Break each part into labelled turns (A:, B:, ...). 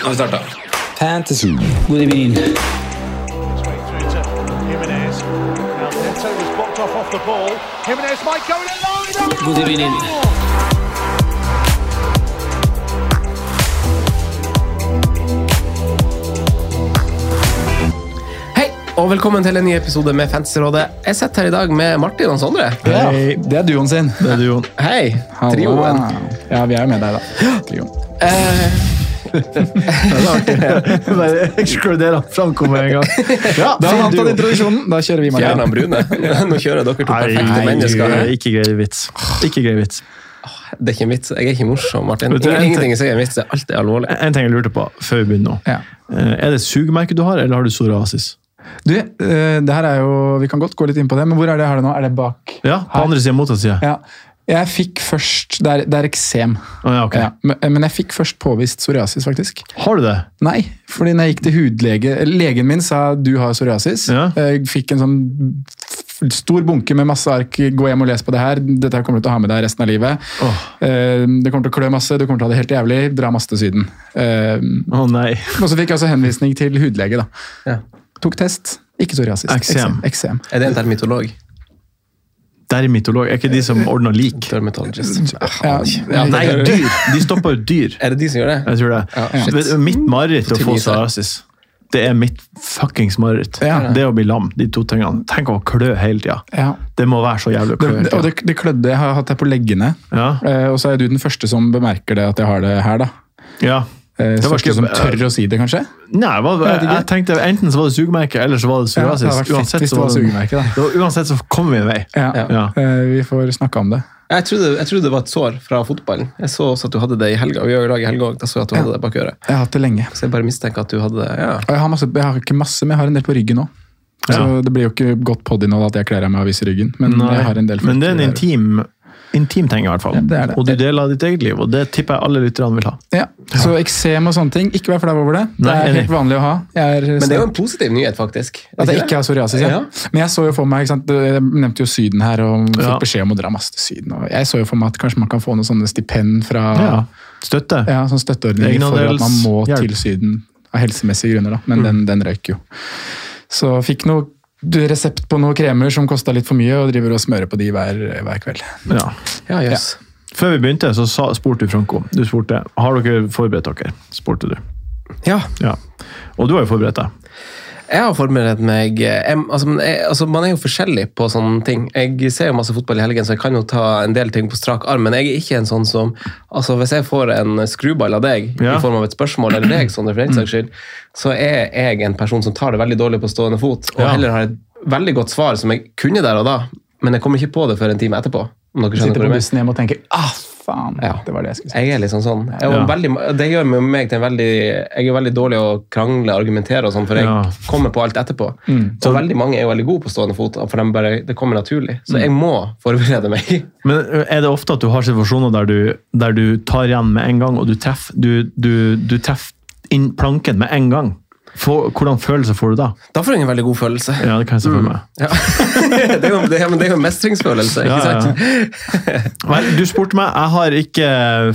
A: Nå har vi starta.
B: Fantasy. God evening. God evening.
A: Hei, og velkommen til en ny episode med Fantasyrådet. Jeg sitter her i dag med Martin og Sondre.
C: Hei, det er duoen sin. Det er duoen.
A: Hei, trioen.
C: Ja, vi er jo med deg, da. Trioen.
A: Eh,
C: Bare ekskluder han framkom med en gang. Ja, da har han tatt introduksjonen. Da kjører vi,
A: Fjern han brune. Nå kjører dere to perfekte mennesker. her.
C: ikke grei vits. Ikke grei vits.
A: Det er ikke en vits. Jeg er ikke morsom, Martin.
C: Du,
A: Ingenting jeg sier er en vits. det Alt er alvorlig.
D: En ting jeg lurte på før vi begynner nå.
C: Ja.
D: Eh, Er det sugemerke du har, eller har du psoriasis?
C: Du, eh, det her er jo Vi kan godt gå litt inn på det, men hvor er det jeg har det nå? Er det bak?
D: Ja, på
C: Her.
D: andre siden motsatt side.
C: Ja. Jeg fikk først Det er, det er eksem.
D: Oh, ja, okay.
C: Ja, men, men jeg fikk først påvist psoriasis, faktisk.
D: Har du det?
C: Nei, fordi når jeg gikk til hudlege Legen min sa du har psoriasis.
D: Ja.
C: Jeg fikk en sånn stor bunke med masse ark. Gå hjem og les på det her. Dette her kommer du til å ha med deg resten av livet. Eh, Det kommer til å klø masse, du kommer til å ha det helt jævlig. Dra masse til Syden. Eh,
D: Å nei.
C: Og så fikk jeg altså henvisning til hudlege. da.
A: Ja.
C: Tok test. Ikke psoriasis.
D: Eksem.
C: Eksem.
A: Er det en dermitolog?
D: Dermitolog. Er ikke de som ordner lik?
A: Dermatologist.
C: Ja,
A: Ja,
D: Nei, dyr! De stopper dyr.
A: Er det de som gjør det?
D: Jeg tror det.
A: Ja, shit.
D: Mitt mareritt å få psoriasis. Det er mitt fuckings mareritt.
C: Ja.
D: Det å bli lam, de to tingene. Tenk å klø hele tida.
C: Ja.
D: Det må være så jævlig klø
C: det, og det, det klødde. Jeg har hatt det på leggene.
D: Ja.
C: Eh, og så er du den første som bemerker det at jeg har det her, da.
D: ja.
C: Eh,
D: Det var
C: ikke som tør å si det, kanskje?
D: Nei, hva,
C: Jeg
D: jeg tenkte enten så var det sugemerke, eller så var det
C: Ja, det
D: Uansett
C: det var
D: var
C: sugemerke, da.
D: Uansett så kommer vi en vei.
C: Ja.
D: Ja.
C: Eh, vi får snakke om det.
A: Jeg trodde, jeg trodde det var et sår fra fotballen. Jeg så også at du hadde det i helga. Vi gjør lag i helga òg. Da så jeg at du hadde det bak øret.
C: Jeg har hatt det lenge.
A: Så jeg bare mistenker at du hadde det. Ja.
C: Jeg har, masse, jeg har ikke masse, men jeg har en del på ryggen òg. Så
D: Ja.
C: det blir jo ikke godt podinnhold at jeg kler av meg og viser ryggen. Men
D: Nei,
C: jeg har en del
D: men det er en
C: der.
D: intim, intim ting, i hvert fall.
C: Ja, det er det.
D: Og du deler ditt eget liv, og det tipper jeg alle lytterne vil ha.
C: Ja. Så eksem og sånne ting, ikke vær flau over det. Det er helt vanlig å ha. Jeg er,
A: Men det er jo en positiv nyhet, faktisk.
C: At jeg ikke har psoriasis, ja.
A: Ja.
C: Men jeg så jo for meg, ikke sant? jeg nevnte jo Syden her, og fikk
D: Ja.
C: beskjed om å dra masse til Syden. Og jeg så jo for meg at kanskje man kan få noen sånne stipend fra
D: Ja. Støtte.
C: ja, sånn støtteordninger for at man må
D: hjelp.
C: til Syden av helsemessige grunner. da. Men den, den røyk jo. Så fikk noe du, resept på noen kremer som kosta litt for mye, og driver og smører på de hver, hver kveld.
D: Ja.
A: Ja, jøss.
D: Før vi begynte, så sa, spurte du Franco. Du spurte har dere forberedt dere. spurte du.
A: Ja.
D: Ja. Og du har jo forberedt deg.
A: Jeg har forberedt meg jeg, altså, men jeg, altså, Man er jo forskjellig på sånne ting. Jeg ser jo masse fotball i helgen, så jeg kan jo ta en del ting på strak arm, men jeg er ikke en sånn som altså Hvis jeg får en skruball av deg
D: Ja.
A: i form av et spørsmål, eller deg, sånn, for den saks skyld, så er jeg en person som tar det veldig dårlig på stående fot, og
D: Ja.
A: heller har et veldig godt svar som jeg kunne der og da, men jeg kommer ikke på det før en time etterpå. Om dere skjønner
C: Sitter på bussen hjem og tenker ah, faen,
A: Ja.
C: det var det jeg skulle si.
A: Jeg er liksom sånn. Jeg er
D: Ja.
A: veldig, det gjør meg- til en veldig Jeg er veldig dårlig å krangle argumentere, og sånn, for jeg
D: Ja.
A: kommer på alt etterpå.
C: Mm.
A: Og veldig mange er jo veldig gode på stående fot, for de bare, det kommer naturlig.
D: Mm.
A: Så jeg må forberede meg.
D: Men er det ofte at du har situasjoner der du, der du tar igjen med en gang, og du treffer, du, du, du treffer inn planken med en gang? Få, hvordan følelse får du da?
A: Da får du en veldig god følelse.
D: Ja, det kan jeg se for meg.
A: Ja. det, er jo, det, er, en mestringsfølelse, ikke
D: Ja, ja.
A: sant?
D: Vel, du spurte meg, jeg har ikke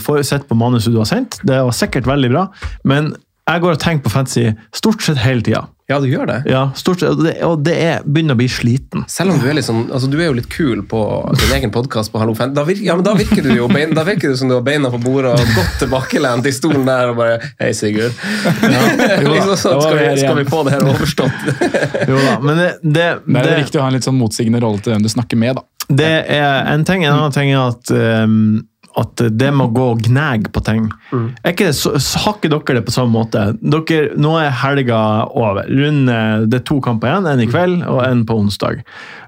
D: for- sett på manuset du har sendt. Det var sikkert veldig bra, men jeg går og tenker på fantasy stort sett hele tida.
A: Ja, du gjør det.
D: Ja, stort sett. Og det, og det er, begynner å bli sliten.
A: Selv om du er litt sånn, altså du er jo litt kul på din egen podkast på Hallo Fan. Da virker, ja, men da virker du jo bein, da virker du som du har beina på bordet og godt tilbakelent i stolen der og bare Hei, Sigurd. liksom sånn, skal, vi, skal vi få det her overstått?
D: Jo da, men det, det,
C: Det er viktig å ha en litt sånn motsigende rolle til den du snakker med. da.
D: det er en ting. En annen ting er at um, at det med å gå og gnage på ting er ikke det, så, Har ikke dere det på samme måte? Dere, nå er helga over. Runde, det er to kamper igjen. En i kveld og en på onsdag.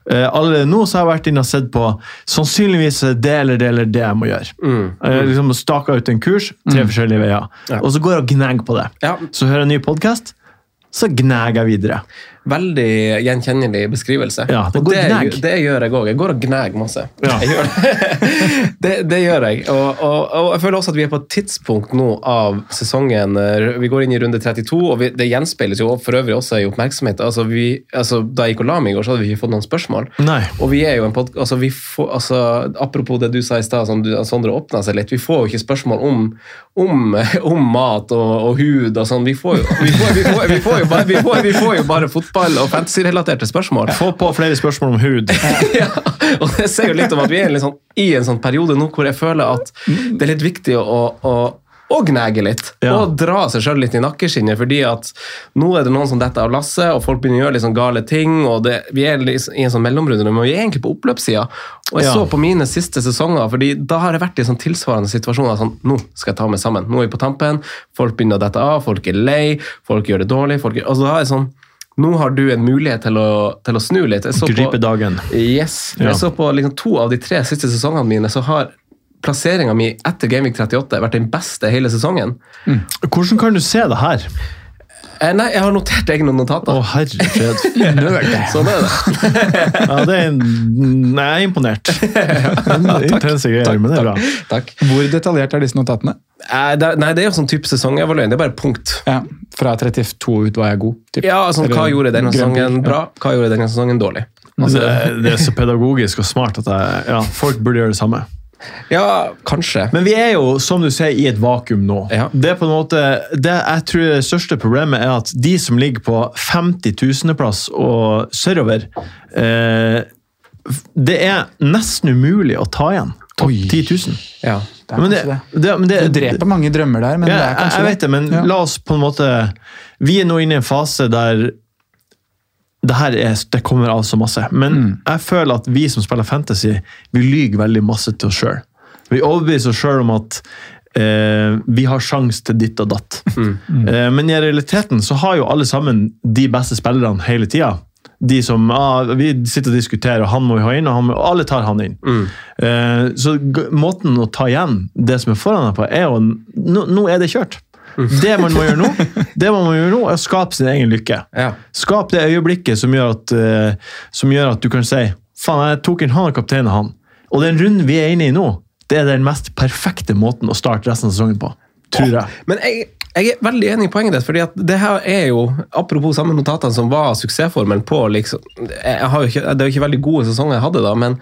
D: Uh, allerede nå så har jeg vært inne og sett på sannsynligvis det eller det eller det jeg må gjøre. Eh, liksom Staka ut en kurs, tre forskjellige veier.
A: Ja.
D: Og så går jeg og gnager på det.
A: Ja.
D: Så hører jeg en ny podkast, så gnager jeg videre.
A: Veldig gjenkjennelig beskrivelse.
D: Ja, det
A: og det, det gjør jeg òg. Jeg går og gnager masse.
D: Ja.
A: Gjør det. det. Det gjør jeg. Og, og, og jeg føler også at vi er på et tidspunkt nå av sesongen Vi går inn i runde 32, og vi, det gjenspeiles jo for øvrig også i oppmerksomhet. Altså, vi, altså, da jeg gikk og la meg i går, så hadde vi ikke fått noen spørsmål.
D: Nei.
A: Og vi er jo en pod, altså, vi får, altså, Apropos det du sa i stad, som Sondre åpna seg litt. Vi får jo ikke spørsmål om, om, om mat og, og hud og sånn. Vi får jo, vi får, vi får, vi får jo bare, vi fotball og fantasy-relaterte spørsmål.
D: Få på flere spørsmål om hud.
A: ja, og det sier jo litt om at vi er sånn, i en sånn periode nå hvor jeg føler at det er litt viktig å, å, og gnage litt.
D: Ja.
A: Og dra seg sjøl litt i nakkeskinnet. fordi at nå er det noen som detter av lasset, og folk begynner å gjøre litt sånn gale ting. og det, Vi er i en sånn mellomrunde, men vi er egentlig på oppløpssida. Og jeg
D: Ja.
A: så på mine siste sesonger, fordi da har jeg vært i sånn tilsvarende situasjoner. sånn, Nå skal jeg ta meg sammen. Nå er vi på tampen. Folk begynner å dette av, folk er lei, folk gjør det dårlig. folk og så er det sånn, Nå har du en mulighet til å, til å snu litt. Jeg så på-
D: Gripe dagen.
A: Yes.
D: Ja.
A: Jeg så på liksom to av de tre siste sesongene mine, så har plasseringa mi etter Gaming 38 vært den beste hele sesongen.
D: Hvordan kan du se det her?
A: Eh, nei, jeg har notert egne notater.
D: Å, fred.
A: Sånn er det.
D: Ja, det er Nei, jeg er imponert. Intense takk, men det er bra.
A: Takk.
C: Hvor detaljert er disse notatene?
A: Eh, det, nei, det er jo sånn type sesongevaluering. Det er bare punkt.
C: Ja, Fra 32 ut var jeg god. Typ.
A: Ja, altså, Hva gjorde denne sesongen bra? Hva gjorde denne sesongen dårlig?
D: Det, det er så pedagogisk og smart at jeg, ja, folk burde gjøre det samme.
A: Ja, kanskje.
D: Men vi er jo, som du sier, i et vakuum nå.
A: Ja.
D: Det er på en måte, det jeg tror det største problemet er at de som ligger på 50 000.-plass og sørover, eh, det er nesten umulig å ta igjen topp
C: Oi.
D: 10 000.
A: Ja.
C: Det er
D: Men det,
C: det.
D: det, men det,
C: Du dreper mange drømmer der, men
D: ja,
C: det er
D: jeg,
C: kanskje
D: jeg vet det, men
C: Ja.
D: la oss på en måte Vi er nå inne i en fase der er, det kommer av så masse. Men
C: Mm.
D: jeg føler at vi som spiller fantasy, vi lyver veldig masse til oss sjøl. Vi overbeviser oss sjøl om at eh, vi har sjanse til ditt og datt.
C: Mm.
D: Eh, men i realiteten så har jo alle sammen de beste spillerne hele tida. De som ah, Vi sitter og diskuterer, og han må vi ha inn, og, han må, og alle tar han inn. Eh, så g måten å ta igjen det som er foran deg på, er jo Nå, nå er det kjørt. Det man må gjøre nå, det man må gjøre nå, er å skape sin egen lykke.
A: Ja.
D: Skap det øyeblikket som gjør at, eh, som gjør at du kan si faen, jeg tok inn han og kapteinen han. Og den runden vi er inne i nå, det er den mest perfekte måten å starte resten av sesongen på. Tror jeg.
A: Men jeg, jeg er veldig enig i poenget ditt. fordi at det her er jo, Apropos samme notatene som var suksessformelen på liksom, jeg har jo ikke, Det er jo ikke veldig gode sesonger jeg hadde da, men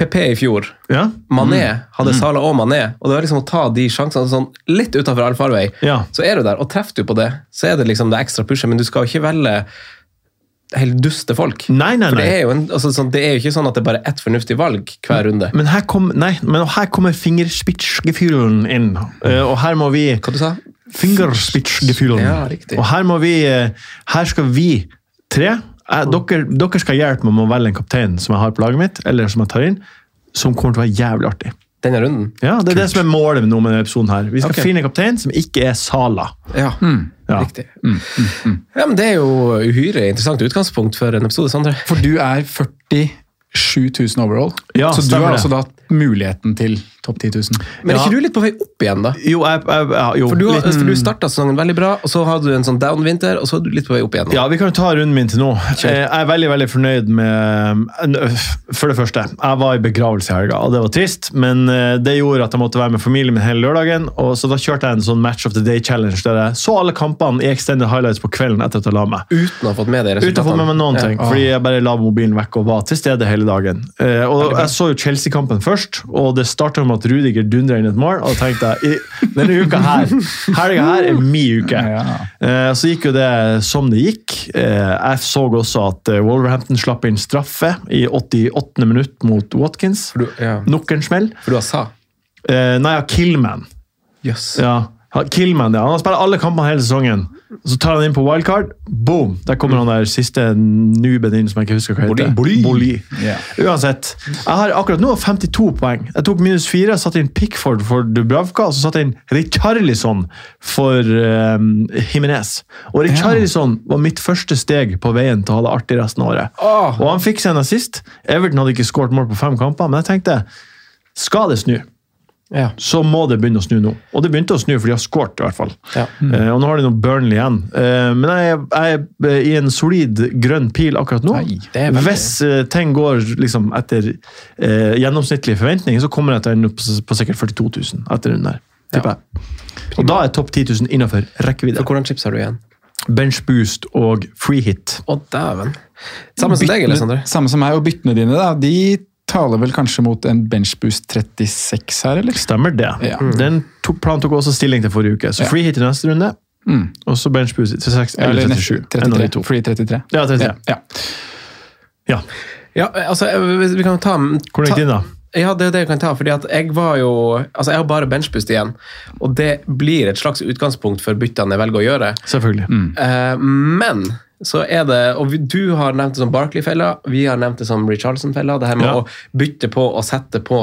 A: PP i fjor
D: Ja?
A: Mané hadde Salah og Mané, og det var liksom å ta de sjansene sånn litt utenfor allfarvei.
D: Ja.
A: Så er du der, og treffer du på det, så er det liksom det ekstra pushet, men du skal jo ikke velge helt duste folk.
D: Nei, nei,
A: For det er, en, altså, sånn, det er jo ikke sånn at det er bare ett fornuftig valg hver runde.
D: Men her, kom, nei, men her kommer fingerspitzgefühlen inn, uh, og her må vi
A: Hva du sa
D: Fingerspitzgefühlen.
A: Ja, riktig.
D: Og her må vi eh, Her skal vi tre eh, dere, dere skal hjelpe meg med å velge en kaptein som jeg har på laget mitt, eller som jeg tar inn, som kommer til å være jævlig artig.
A: Denne runden?
D: Ja, Det er det som er målet nå med denne episoden. her. Vi skal
A: okay.
D: finne en kaptein som ikke er Sala.
A: Ja,
D: Ja.
A: riktig. Ja, men Det er jo uhyre interessant utgangspunkt for en episode, Sandra.
C: For du er 47 000 overall,
D: Ja,
C: så du har
D: det.
C: altså da muligheten til topp 10 000.
A: Men er
D: Ja.
A: ikke du litt på vei opp igjen, da?
D: Jo, jeg, jeg, ja, jo
A: For du, har-
D: litt-
A: for du starta sesongen veldig bra, og så hadde du en sånn down-vinter, og så er du litt på vei opp igjen. Da.
D: Ja, Vi kan jo ta runden min til nå. Eh, Jeg er veldig veldig fornøyd med For det første, jeg var i begravelse i helga, og det var trist. Men eh, det gjorde at jeg måtte være med familien min hele lørdagen. og Så da kjørte jeg en sånn Match of the Day-challenge der jeg så alle kampene i extended highlights på kvelden etter at jeg la meg.
A: Uten å ha fått med deg resultatene?
D: Uten å få med meg noen
A: Ja.
D: ting, fordi jeg bare la mobilen vekk og var til stede hele dagen. Eh, og Jeg så jo Chelsea-kampen først, og det starta med med at Rudiger dundra inn et mål, og tenkte jeg denne uka her, helga her er min uke. Eh, Så gikk jo det som det gikk. Eh, Jeg så også at eh, Wolverhampton slapp inn straffe i 88. minutt mot Watkins.
A: Du, ja.
D: Nok en smell.
A: For du har sa?
D: Nei, ja, Killman.
A: Yes.
D: Ja, Killman, ja. Han har spilt alle kampene hele sesongen. Så tar han inn på wildcard. Boom! Der kommer han der siste nuben inn som jeg ikke husker hva heter.
A: Boli.
C: Ja.
D: Uansett. Jeg har akkurat nå 52 poeng. Jeg tok minus 4, satte inn Pickford for Dubravka, og så satte inn Richarlison for um, Jimenez. Og Richarlison var mitt første steg på veien til å ha det artig resten av året.
A: Oh.
D: Og han fikk seg en assist. Everton hadde ikke skåret mål på fem kamper, men jeg tenkte skal det snu?
A: Ja.
D: så må det begynne å snu nå. Og det begynte å snu, for de har skåret, i hvert fall.
A: Ja.
D: Eh, og nå har de noe Burnley igjen. Eh, men jeg, jeg er i en solid grønn pil akkurat nå.
C: Nei,
A: veldig-
D: Hvis eh, ting går liksom etter eh, gjennomsnittlige forventninger, så kommer jeg til å ende opp på, på sikkert 42 000 etter den der. Ja. Og da er topp 10 000 innenfor rekkevidde.
A: For hvordan chips har du igjen?
D: Bench boost og free hit.
A: Å, dæven. Samme som deg, Alexander.
C: Samme som meg, og byttene dine, da, de taler vel kanskje mot en benchboost 36 her, eller?
D: Stemmer det.
C: Ja.
D: Den tok, planen tok også stilling til forrige uke. Så
C: Ja.
D: free hit i neste runde,
C: Mm.
D: og så benchboost 36
C: Ja,
D: eller
C: eller
D: 37.
C: neste-
D: En av
C: 33. Free 33.
D: Ja, 33.
C: Ja.
D: Ja.
A: Ja, altså, vi vi kan ta
D: Hvor gikk
A: ta-
D: din, da?
A: Ja, det er det jeg kan ta. fordi at jeg var jo, altså jeg har bare benchboost igjen. Og det blir et slags utgangspunkt for byttene jeg velger å gjøre.
D: Selvfølgelig.
A: Eh, men så er det, og vi, du har nevnt det som Barkley-fella, vi har nevnt det som Richarlison-fella. Det her med
D: Ja.
A: å bytte på og sette på,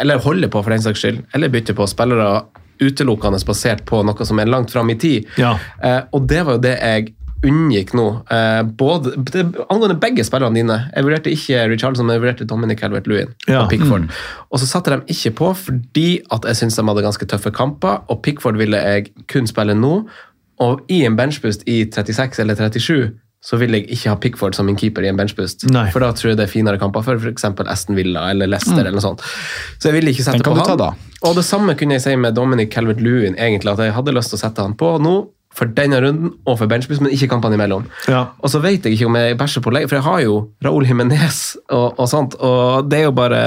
A: eller holde på for den saks skyld, eller bytte på spillere utelukkende basert på noe som er langt fram i tid.
D: Ja.
A: Eh, og det var jo det jeg unngikk nå. Eh, både, det, angående begge spillerne dine. Jeg vurderte ikke Richarlison, men jeg vurderte Dominic Calvert-Lewin
D: Ja.
A: og Pickford. Og så satte de ikke på fordi at jeg syntes de hadde ganske tøffe kamper, og Pickford ville jeg kun spille nå. Og i en benchboost i 36 eller 37 så vil jeg ikke ha Pickford som min keeper i en benchboost.
D: Nei.
A: For da tror jeg det er finere kamper for f.eks. Aston Villa eller Leicester. eller noe sånt. Så jeg ville ikke sette på han. Og det samme kunne jeg si med Dominic Calvert-Lewin, egentlig, at jeg hadde lyst til å sette han på nå, for denne runden og for benchboost, men ikke kampene imellom.
D: Ja.
A: Og så vet jeg ikke om jeg bæsjer på legg, for jeg har jo Raúl Jiménez og, og sånt, og det er jo bare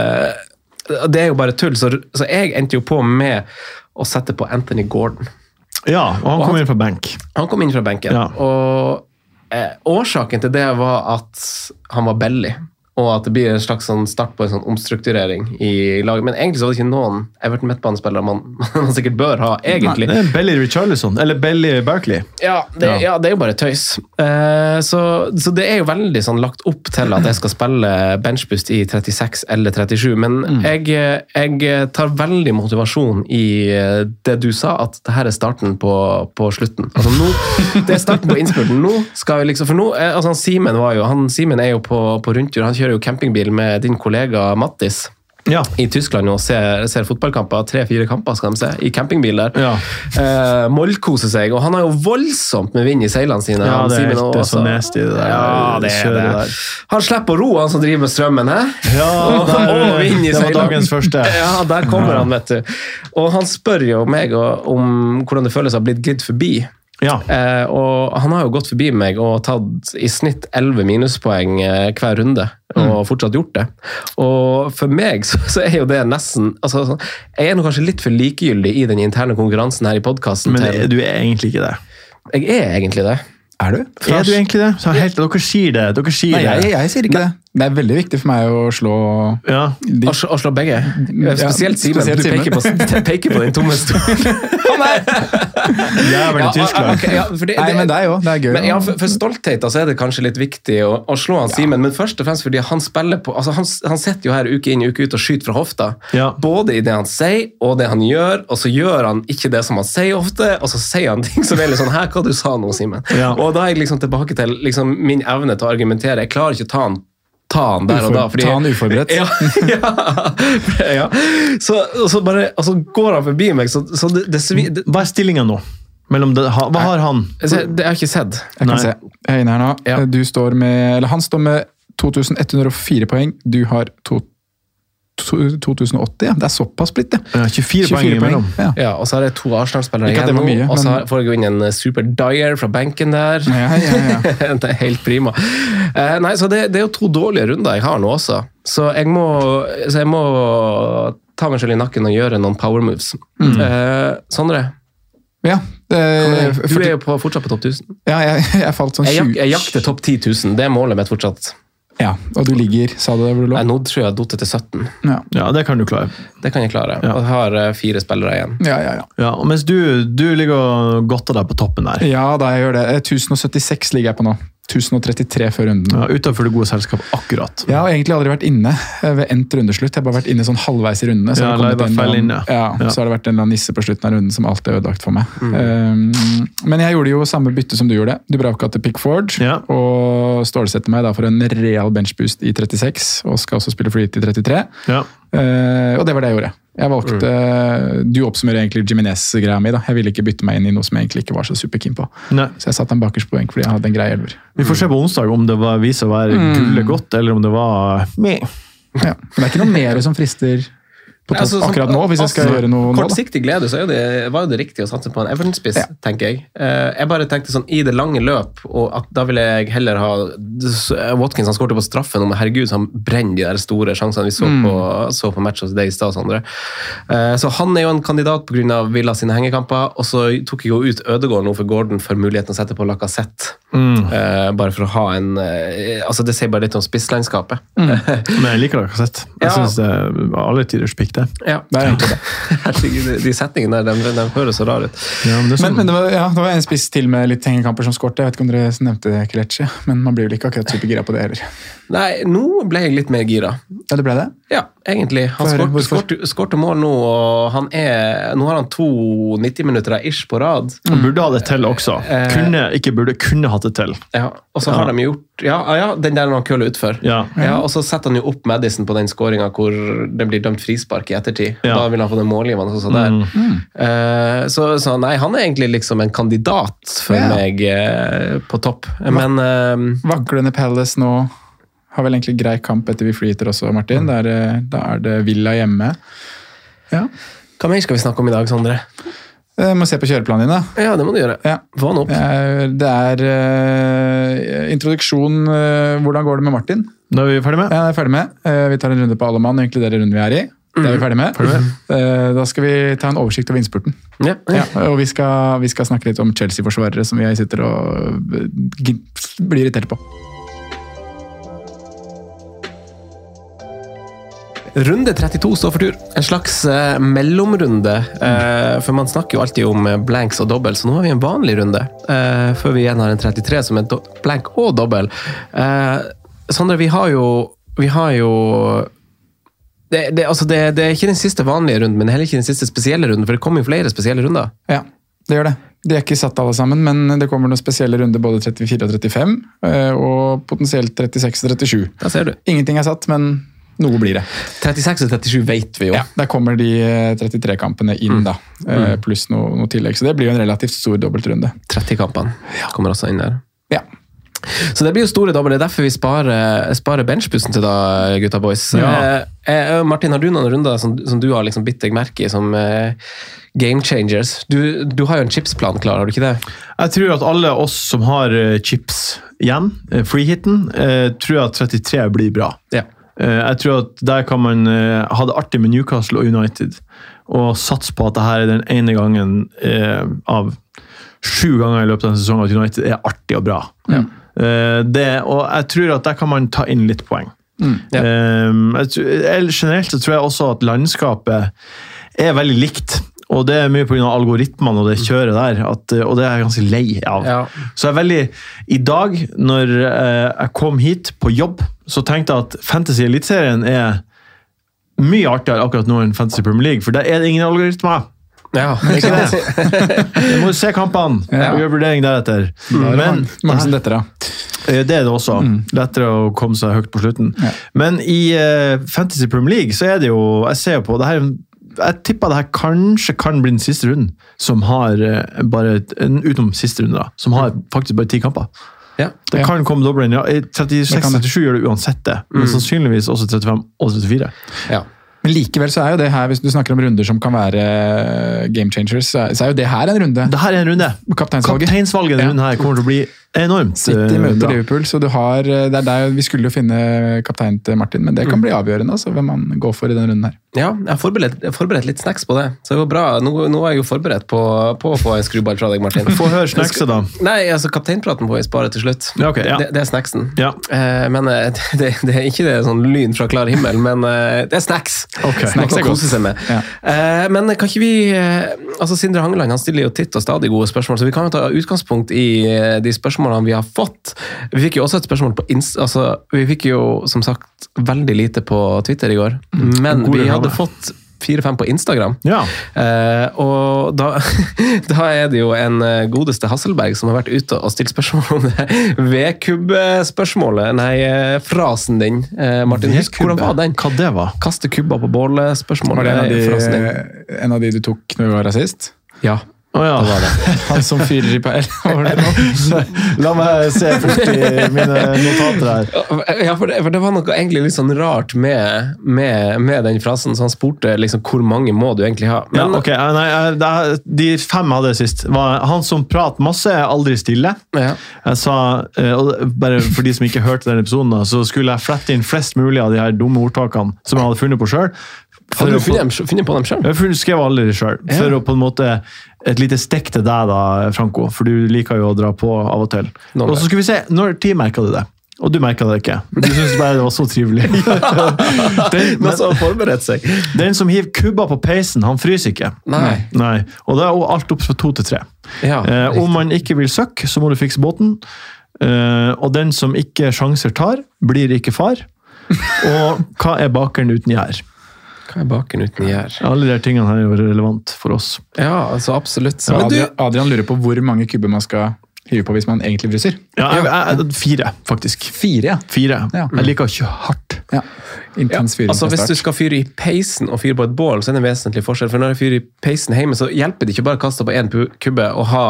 A: det er jo bare tull, så, så jeg endte jo på med å sette på Anthony Gordon.
D: Ja, og han
A: Og
D: kom
A: han-
D: inn fra benk.
A: Han kom inn fra benken,
D: Ja.
A: og eh, årsaken til det var at han var billig. Og at det blir en slags sånn start på en sånn omstrukturering i laget. Men egentlig så var det ikke noen Everton midtbanespillere man, man sikkert bør ha, egentlig.
D: Det er Belly Richarlison, eller Belly Barkley.
A: Ja, det,
D: Ja.
A: ja, det er jo bare tøys. Uh, så, så det er jo veldig sånn lagt opp til at jeg skal spille benchboost i 36 eller 37, men jeg, jeg tar veldig motivasjon i eh, det du sa, at det her er starten på, på slutten. Altså nå, Det er starten på innspurten. Nå skal vi liksom, for nå, eh, altså Simen var jo, han Simen er jo på, på rundtur, han kjører jo campingbil med din kollega Mattis
D: Ja.
A: i Tyskland og ser, ser fotballkamper. Tre-fire kamper skal de se, i campingbil der.
D: Ja.
A: Eh, Mollkoser seg, og han har jo voldsomt med vind i seilene sine.
D: Ja, det er helt- det er så nasty, det der
A: Ja, det er det.
D: der.
A: Han slipper å ro, han som driver med strømmen, hæ?
D: Ja,
A: Og-
D: der,
A: og vind i
D: det var dagens første.
A: Ja, der kommer han, vet du. Og han spør jo meg om hvordan det føles å ha blitt glidd forbi.
D: Ja.
A: Eh, og han har jo gått forbi meg og tatt i snitt 11 minuspoeng eh, hver runde,
D: Mm.
A: og fortsatt gjort det. Og for meg så, så er jo det nesten altså, sånn- Jeg er nå kanskje litt for likegyldig i den interne konkurransen her i podkasten.
D: Men du er egentlig ikke det.
A: Jeg er egentlig det.
C: Er du?
D: Er du egentlig det? Så helt, dere sier det. Dere sier
C: Nei, jeg,
D: jeg,
C: jeg sier ikke det. Det er veldig viktig for meg å slå
D: Ja.
C: de
A: Å å slå begge. Spesielt Simen.
C: Ja,
A: Du peker på, peker på den tomme stolen.
D: Jævelen i Tyskland.
A: Okay, ja, for det-
C: Nei,
A: det-
C: men deg òg. det er gøy.
A: Men ja, for, for stolthet altså, er det kanskje litt viktig å, å slå han Simen, men først og fremst fordi han spiller på altså han, han sitter jo her uke inn uke ut og skyter fra hofta.
D: Ja.
A: Både i det han sier og det han gjør, og så gjør han ikke det som han sier ofte, og så sier han ting som er litt sånn Hæ, hva du sa nå, Simen?
D: Ja.
A: Og da er jeg liksom tilbake til liksom, min evne til å argumentere. Jeg klarer ikke å ta han ta han der og da.
C: Fordi, ta han uforberedt.
A: Ja, ja, ja. Så, og så bare, og så går han forbi meg, så, så det, det, det,
D: Hva er stillinga nå? Mellom det, ha- hva har han?
A: det, det har jeg ikke sett.
C: Jeg kan
D: Nei.
C: se. Jeg er inne her nå.
A: Ja.
C: Du står med, eller han står med 2104 poeng. Du har to, to, 2080. Ja. Det er såpass blitt, det.
D: Ja, 24 poeng imellom.
C: Ja.
A: Ja, og så har jeg to Arsenal-spillere igjen nå,
C: mye,
A: og så
C: men-
A: får jeg jo inn en eh, Super Dyer fra benken der.
C: Ja, ja, ja.
A: det er helt prima. Eh, nei, så det, det er jo to dårlige runder jeg har nå også. Så jeg må, så jeg må ta meg selv i nakken og gjøre noen power moves.
C: Mm.
A: Eh, Sondre,
C: Ja, det,
A: du er jo på, fortsatt på topp 1000.
C: ja jeg, jeg falt sånn
A: Jeg, jak, jeg jakter topp 10 000, det er målet mitt fortsatt.
C: Ja, og du ligger Sa du det hvor du lå?
A: Nei, nå tror jeg jeg har datt til 17.
C: Ja.
D: Ja, det kan du klare.
A: Det kan jeg klare.
D: Ja.
A: Og jeg har eh, fire spillere igjen.
C: Ja, ja, ja.
D: Ja, og Mens du, du ligger og godter deg på toppen der.
C: ja da, jeg gjør det. Eh, 1076 ligger jeg på nå. 1033 før runden.
D: Ja, Utenfor det gode selskap, akkurat.
C: Jeg har egentlig aldri vært inne eh, ved endt rundeslutt. Jeg har bare vært inne sånn halvveis i rundene. Så,
D: Ja,
C: har, det annen-
D: ja.
C: ja, så har det vært en eller annen nisse på slutten av runden som alltid er ødelagt for meg. Um, men jeg gjorde jo samme bytte som du gjorde. Dubravka til Pickford.
D: Ja.
C: Og stålsetter meg da for en real benchboost i 36, og skal også spille free hit i 33.
D: Ja.
C: Uh, og det var det jeg gjorde. Jeg valgte, Du oppsummerer egentlig Jiminez-greia mi. da. Jeg ville ikke bytte meg inn i noe som jeg egentlig ikke var så superkeen på.
D: Nei.
C: Så jeg satte den bakerst på benk fordi jeg hadde en grei elver.
D: Vi får se på onsdag om det var viser å være gullet godt, eller om det var meh.
C: Ja. Men det er ikke noe mer som frister på topp
A: Altså, sånn-
C: akkurat nå, hvis jeg skal
A: altså,
C: gjøre noe nå.
A: Kortsiktig glede, så er det, var jo det riktig å satse på en Everton-spiss,
C: Ja.
A: tenker jeg. Eh, jeg bare tenkte sånn i det lange løp, og at da ville jeg heller ha Watkins han skårte på straffen, og herregud, så han brenner de der store sjansene vi så
C: Mm.
A: på, så på match hos deg i stad, Sondre. Eh, så han er jo en kandidat pga. Villa sine hengekamper, og så tok jeg jo ut Ødegaard nå for Gordon for muligheten å sette på Lacassette.
D: Mm.
A: Eh, bare for å ha en Altså, det sier bare litt om spisslandskapet.
D: Men jeg liker Lacassette. Jeg
A: Ja.
D: synes det var alle tiders pikk, det.
A: Ja.
C: Det er egentlig det.
A: Herregud, de- setningene der, de, de høres så rare ut.
D: Ja, men det sånn.
C: Men, men det, var, ja, det var en spiss til med litt hengekamper som skårte. Jeg vet ikke om dere nevnte det, Kelechi, men man blir vel ikke akkurat supergira på det heller.
A: Nei, nå ble jeg litt mer gira.
C: Ja, det ble det?
A: Ja, egentlig. Han skårte- mål nå, og han er, nå har han to 90-minutter ish på rad.
D: Han burde ha det til også.
A: Eh.
D: Kunne, ikke burde, kunne hatt det til.
A: Ja, og så har de gjort ja, ja, den der han køller utfor.
D: Ja.
A: Ja, og så setter han jo opp Madison på den skåringa hvor det blir dømt frispark i ettertid.
D: Ja.
A: Da vil han få den målgivende også der. Eh, så, så nei, han er egentlig liksom en kandidat for
C: Ja.
A: meg eh, på topp. Men eh,
C: Vaklende Palace nå har vel egentlig grei kamp etter vi flyter også, Martin. Da er, det- da er det Villa hjemme. Ja.
A: hva mer skal vi snakke om i dag, Sondre?
C: Jeg må se på kjøreplanen din, da.
A: Ja, det må du gjøre.
C: Ja.
A: Få han opp.
C: Eh, Det er uh, introduksjon uh, Hvordan går det med Martin?
D: Da er vi ferdig med.
C: Ja, er ferdig med. Uh, Vi tar en runde på alle mann, egentlig den runden vi er i. Det er vi ferdig med. Eh, Da skal vi ta en oversikt over innspurten.
A: Ja.
C: Ja, og vi skal, vi skal snakke litt om Chelsea-forsvarere som vi sitter og eh, blir irritert på.
A: Runde 32 står for tur. En slags eh, mellomrunde. eh, for man snakker jo alltid om eh, blanks og dobbel, så nå har vi en vanlig runde. eh, før vi igjen har en 33 som er blank og dobbel. Eh, Sondre, vi har jo Vi har jo det, det, altså det, det er ikke den siste vanlige runden, men heller ikke den siste spesielle runden, for det kommer jo flere spesielle runder.
C: Ja, det gjør det. De er ikke satt alle sammen, men det kommer noen spesielle runder både 34 og 35, eh, og potensielt 36 og 37.
A: Da ser du.
C: Ingenting er satt, men noe blir det.
A: 36 og 37 vet vi jo.
C: Ja, Der kommer de eh, 33-kampene inn, da, eh, pluss noe, noe tillegg. Så det blir jo en relativt stor dobbeltrunde.
A: 30-kampene kommer også inn der.
C: Ja.
A: Så det blir jo store dobbel. Det er derfor vi sparer, sparer benchbussen til da, gutta boys.
D: Ja.
A: Eh, eh, Martin, har du noen runder som, som du har liksom bitt deg merke i som eh, game changers? Du, du har jo en chipsplan klar, har du ikke det?
D: Jeg tror at alle oss som har eh, chips igjen, eh, freehiten, eh, tror at 33 blir bra.
A: Ja.
D: Eh, Jeg tror at der kan man eh, ha det artig med Newcastle og United, og satse på at dette er den ene gangen eh, av sju ganger i løpet av en sesong at United er artig og bra. Ja. det, og jeg tror at der kan man ta inn litt poeng.
A: Ja.
D: Eh, jeg generelt så tror jeg også at landskapet er veldig likt. Og det er mye pga. algoritmene og det kjøret der, at, og det er jeg ganske lei av.
A: Ja.
D: Så jeg er veldig I dag, når jeg kom hit på jobb, så tenkte jeg at Fantasy Eliteserien er mye artigere akkurat nå enn Fantasy Premier League, for der er det ingen algoritmer.
A: Ja,
D: Ikke det? Du må se kampene og gjøre vurdering deretter.
C: Er det
D: Men
C: mange, som detter av.
D: Eh, Det er det også. Lettere å komme seg høyt på slutten.
C: Ja.
D: Men i uh, Fantasy Premier League så er det jo Jeg ser jo på det her Jeg tipper det her kanskje kan bli den siste runden som har uh, bare en- Utenom siste runde, da. Som har faktisk bare ti kamper.
A: Ja.
D: Det kan komme dobbelen. Ja, i
C: Det kan det.
D: 36-37 gjør det uansett det, men sannsynligvis også 35 og 34.
A: Ja.
C: Men likevel så er jo det her, hvis du snakker om runder som kan være eh, game changers, så er, så er jo det her en runde.
D: Det her er en runde.
C: Kapteinsvalget.
D: Kapteinsvalget denne
C: Ja.
D: runden her kommer til å bli enormt
C: City
D: eh,
C: møter. Liverpool, så du har, eh, det er der vi skulle jo finne kapteinen til Martin, men
D: Mm.
C: det kan bli avgjørende altså, hvem han går for i denne runden her.
A: Ja, jeg har forberedt, forberedt litt snacks på det. Så det går bra. Nå, nå er jeg jo forberedt på, på å få en skruball fra deg, Martin.
D: Få høre snackset, da.
A: Nei, altså kapteinpraten får vi spare til slutt.
D: Ja, okay, ja.
A: det, det er snacksen.
D: Ja.
A: Eh, men eh, det, det er ikke det sånn lyn fra klar himmel, men det er snacks. Okay.
C: Snacks er godt.
A: kose seg med.
C: Ja.
A: Eh, men kan ikke vi altså Sindre Hangeland han stiller jo titt og stadig gode spørsmål, så vi kan jo ta utgangspunkt i de spørsmålene vi har fått. Vi fikk jo også et spørsmål på Insta Altså, vi fikk jo som sagt veldig lite på Twitter i går, men vi hadde fått fire-fem på Instagram.
D: Ja.
A: Eh, og da, da er det jo en eh, godeste Hasselberg som har vært ute og stilt spørsmål om det V-kubb-spørsmålet. Nei, eh, frasen din, eh, Martin. Husk hvordan var den?
D: Hva det var?
A: Kaste kubber på bålet-spørsmålet.
C: Var det en av, de, en av de du tok når vi var rasist?
A: Ja.
D: Å ja.
A: Det det.
C: Han som fyrer i peil?
D: La meg se først i mine notater her.
A: Ja, for det, for det var noe egentlig litt sånn rart med, med, med den frasen. Så han spurte liksom hvor mange må du egentlig ha.
D: Ja,
A: Men,
D: ok, okay. nei, det er- De fem jeg hadde sist, var han som prater masse, er aldri stille.
A: ja.
D: Jeg sa, eh, bare For de som ikke hørte den episoden, så skulle jeg flette inn flest mulig av de her dumme ordtakene som jeg hadde funnet på sjøl.
A: Hadde du funnet, funnet på dem sjøl?
D: Jeg skrev aldri det sjøl. For
A: Ja.
D: å på en måte Et lite stikk til deg, da, Franco, for du liker jo å dra på av og til. Og så skulle vi se, Når tid merka du det? Og du merka det ikke. Du syntes bare det var så trivelig. den,
A: Men så forberedt seg.
D: den som hiver kubber på peisen, han fryser ikke.
A: Nei.
D: Nei. Og det er alt opp fra to til tre.
A: Ja,
D: Eh, om man ikke vil søkke, så må du fikse båten. Eh, og den som ikke sjanser tar, blir ikke far. Og hva er bakeren uten gjær?
A: Hva er baken uten gjær?
D: Alle de tingene her er jo relevant for oss.
A: Ja, altså absolutt.
C: Ja,
A: Men du,
C: Adrian, Adrian lurer på hvor mange kubber man skal hive på hvis man egentlig fryser.
D: Ja, jeg, jeg, fire, faktisk.
C: Fire, ja.
D: Fire.
C: Ja.
D: Jeg liker ikke hardt.
C: ja. Intens fyring
A: altså Hvis du skal fyre i peisen og fyre på et bål, så er det en vesentlig forskjell. For når jeg fyrer i peisen hjemme, så hjelper det ikke bare å kaste på én kubbe og ha,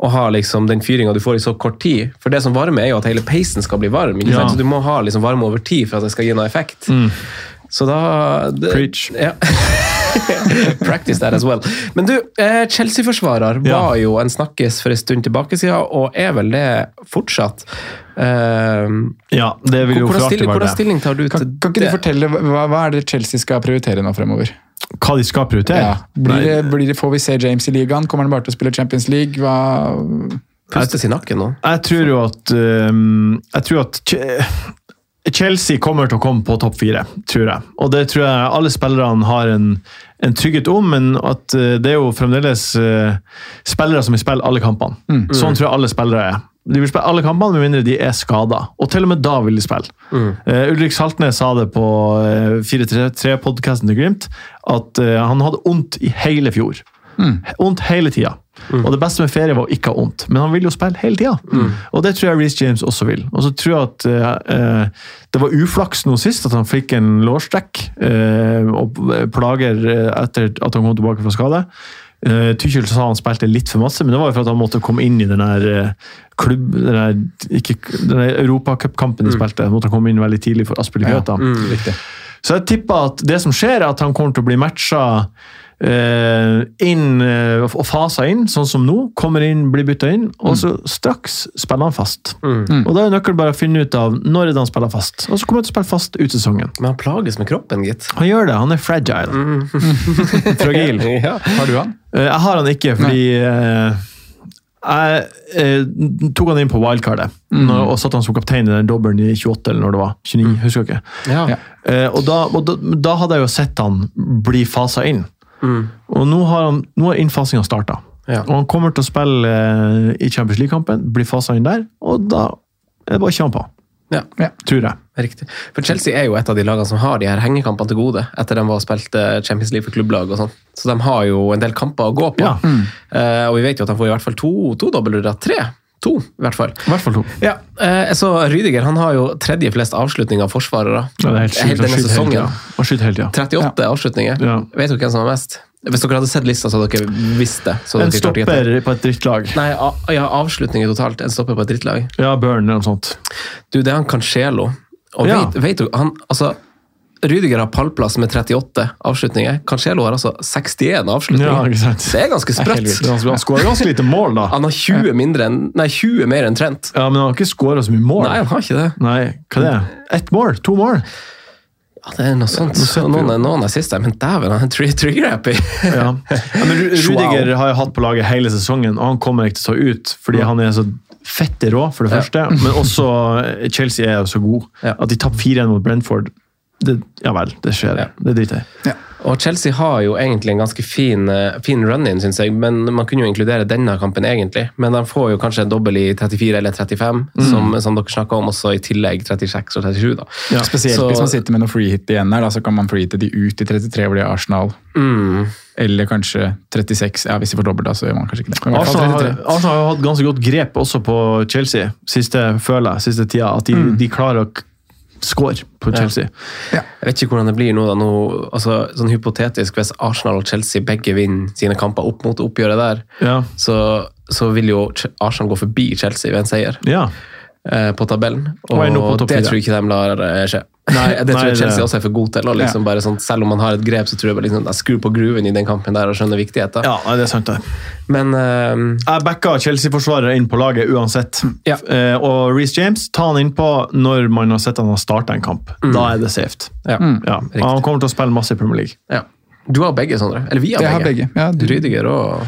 A: og ha liksom den fyringa du får i så kort tid. For det som varmer, er jo at hele peisen skal bli varm. Ikke
D: Ja.
A: Så du må ha liksom varme over tid for at det skal gi noe effekt. Så da det,
D: Preach.
A: Ja. Practice that as well. Men du, eh, Chelsea-forsvarer
D: Ja.
A: var jo en snakkes for en stund tilbake siden, og er vel det fortsatt. Uh,
D: Ja, det vil jo
A: hvordan,
D: være det.
A: hvordan stilling tar du
C: Kan,
A: til
C: kan ikke du fortelle, hva, hva er det Chelsea skal prioritere nå fremover?
D: Hva de skal prioritere?
C: Ja. Blir, det, blir det, får vi se James i ligaen? Kommer han bare til å spille Champions League? Hva,
A: Pustes i nakken nå.
D: Jeg tror jo at um, Jeg tror at Chelsea kommer til å komme på topp fire, tror jeg. Og det tror jeg alle spillerne har en, en trygghet om, men at eh, det er jo fremdeles uh, spillere som vil spille alle kampene. Sånn tror jeg alle spillere er. De vil spille alle kampene med mindre de er skada, og til og med da vil de spille. Eh, Ulrik Saltnes sa det på uh, 433-podkasten til Glimt, at uh, han hadde vondt i hele fjor. Vondt hele tida. Og det beste med ferie var å ikke ha vondt, men han vil jo spille hele tida. Og det tror jeg Reece James også vil. Og så tror jeg at eh, eh, det var uflaks nå sist at han fikk en lårstrekk eh, og plager eh, etter at han kom tilbake fra skade. Uh, Tykkjel sa han spilte litt for masse, men det var jo for at han måtte komme inn i den der eh, klubb... Den der, ikke, den her Europacupkampen de spilte. måtte han komme inn veldig tidlig for Aspelikueta.
C: Riktig.
D: Så jeg tipper at det som skjer, er at han kommer til å bli matcha eh, inn eh, og fasa inn, sånn som nå. Kommer inn, blir bytta inn, og så straks spiller han fast. Og Da er nøkkelen bare å finne ut av når han spiller fast. Og så kommer han til å spille fast ut sesongen.
A: Men han plages med kroppen, gitt.
D: Han gjør det, han er fragile. Fragil.
A: Ja.
C: Har du han?
D: Eh, Jeg har han ikke fordi Nei. jeg eh, tok han inn på wildcardet når- og satte han som kaptein i den dobbelen i 28, eller når det var. 29, husker jeg ikke.
A: Ja.
C: Ja.
D: Eh, og da, og da, da hadde jeg jo sett han bli fasa inn. Og nå har, han, nå har innfasinga starta.
A: Ja.
D: Og han kommer til å spille eh, i Champions League-kampen, blir fasa inn der, og da er det bare å kjøre han på.
A: Ja.
C: Ja.
D: Tror jeg.
A: Riktig. For Chelsea er jo et av de lagene som har de her hengekampene til gode, etter de var spilt eh, Champions League for klubblag og sånn. Så de har jo en del kamper å gå på.
D: Ja.
A: Eh, og vi vet jo at de får i hvert fall to, to dobbeltrunder. Tre! To, i hvert fall.
D: I hvert fall to.
A: Ja, eh, så Rydiger han har jo tredje flest avslutninger av forsvarere.
D: Ja, det er helt sykt.
A: Helt denne sesongen.
D: Helt Han skyter hele tida.
A: 38 avslutninger.
D: Ja.
A: Vet du hvem som har mest? Hvis dere hadde sett lista, så hadde dere visst det. Så
D: En stopper på et drittlag.
A: Nei, ja, avslutninger totalt. En stopper på et drittlag.
D: Ja, Burn eller noe sånt.
A: Du, det er han Cancelo. Og
D: Ja.
A: vet, vet du, han, altså, Rydiger har pallplass med 38 avslutninger. Cancelo har altså 61 avslutninger.
D: Ja.
A: Det er ganske sprøtt.
D: Han skårer ganske lite mål, da.
A: Han har 20, mindre enn, nei, 20 mer enn Trent.
D: Ja, Men han har ikke skåra så mye mål.
A: Nei, han har ikke det.
D: Nei, hva er det? Ett mål? To mål?
A: Ja, det er noe sånt.
D: Ja,
A: Noen, noen er siste, men dæven, han er tri- trigger-happy.
D: Ja. Ja, men Ru- Rudiger har jeg hatt på laget hele sesongen, og han kommer ikke til å ta ut fordi han er så fette rå, for det første. Men også eh, Chelsea er jo så god. At de tapte 4-1 mot Brentford, det, ja vel, det skjer.
A: Ja.
D: Det driter jeg i.
A: Og Chelsea har jo egentlig en ganske fin, eh, fin run-in, syns jeg. Men man kunne jo inkludere denne kampen, egentlig. Men de får jo kanskje en dobbel i 34 eller 35,
D: Mm.
A: som, som dere snakka om, også i tillegg 36 og 37. da.
C: Spesielt
A: Så-
C: hvis man sitter med noe free hit igjen her, da, så kan man free hitte de ut i 33 hvor de er Arsenal.
A: Mm.
C: Eller kanskje 36. Ja, hvis de får dobbelt, da, så gjør man kanskje ikke det.
D: Arsenal har, Arsenal har jo hatt ganske godt grep også på Chelsea, siste, føler jeg, siste tida. At de, de klarer å score på Chelsea.
A: Jeg vet ikke hvordan det blir nå. da, nå altså, sånn Hypotetisk, hvis Arsenal og Chelsea begge vinner sine kamper opp mot oppgjøret der,
D: Ja.
A: så, så vil jo Arsenal gå forbi Chelsea ved en seier
D: ja.
A: På tabellen.
D: Og
A: Og
D: på
A: det tror jeg ikke de lar eh, skje.
D: Nei,
A: det tror jeg Chelsea også er for god til. Og liksom bare sånn, selv om man har et grep, så tror jeg bare liksom, jeg skrur på grooven i den kampen der og skjønner viktigheten.
D: ja, det er sant, det.
A: Men uh,
D: Jeg backa Chelsea-forsvarere inn på laget uansett.
A: Ja.
D: Uh, og Reece James, ta han innpå når man har sett han har starta en kamp. Da er det safe.
A: ja.
D: Ja. Han kommer til å spille masse i Premier League.
A: ja. Du har begge, Sondre? Eller vi har
C: Jeg har
A: begge.
C: begge. Ja, du-
A: Rydiger og,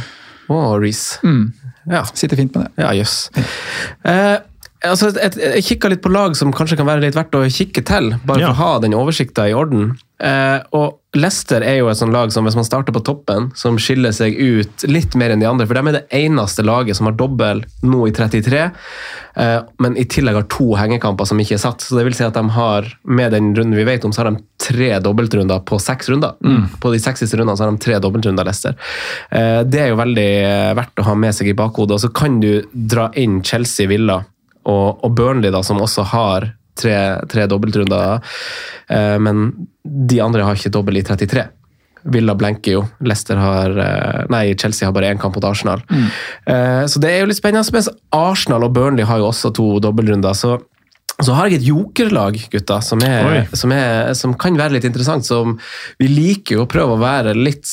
A: og Reece.
C: Mm.
A: Ja.
C: Sitter fint med det.
A: Ja, jøss. Eh, altså, jeg, jeg kikka litt på lag som kanskje kan være litt verdt å kikke til, bare
D: Ja.
A: for å ha den oversikta i orden. Eh, og Leicester er jo et sånt lag som hvis man starter på toppen, som skiller seg ut litt mer enn de andre. For de er det eneste laget som har dobbel nå i 33, eh, men i tillegg har to hengekamper som ikke er satt. Så det vil si at de har, med den runden vi vet om, så har de tre dobbeltrunder på seks runder. På de seks siste rundene så har de tre dobbeltrunder, Leicester. Eh, det er jo veldig eh, verdt å ha med seg i bakhodet. Og så kan du dra inn Chelsea Villa og, og Burnley, da, som også har tre, tre dobbeltrunder. Eh, men de andre har ikke dobbel i 33. Villa blenker jo. Leicester har eh, Nei, Chelsea har bare én kamp mot Arsenal. Eh, så det er jo litt spennende. Mens Arsenal og Burnley har jo også to dobbeltrunder. Så, så har jeg et jokerlag, gutter, som, er, som, er, som kan være litt interessant. Som vi liker jo å prøve å være litt,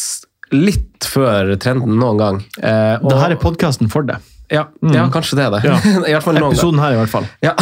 A: litt før trenden noen gang. Eh, og-
D: Det her er podkasten for det.
A: Ja, ja, kanskje det er det.
D: Ja.
A: I hvert fall noen.
D: Episoden her, i hvert fall.
A: Ja.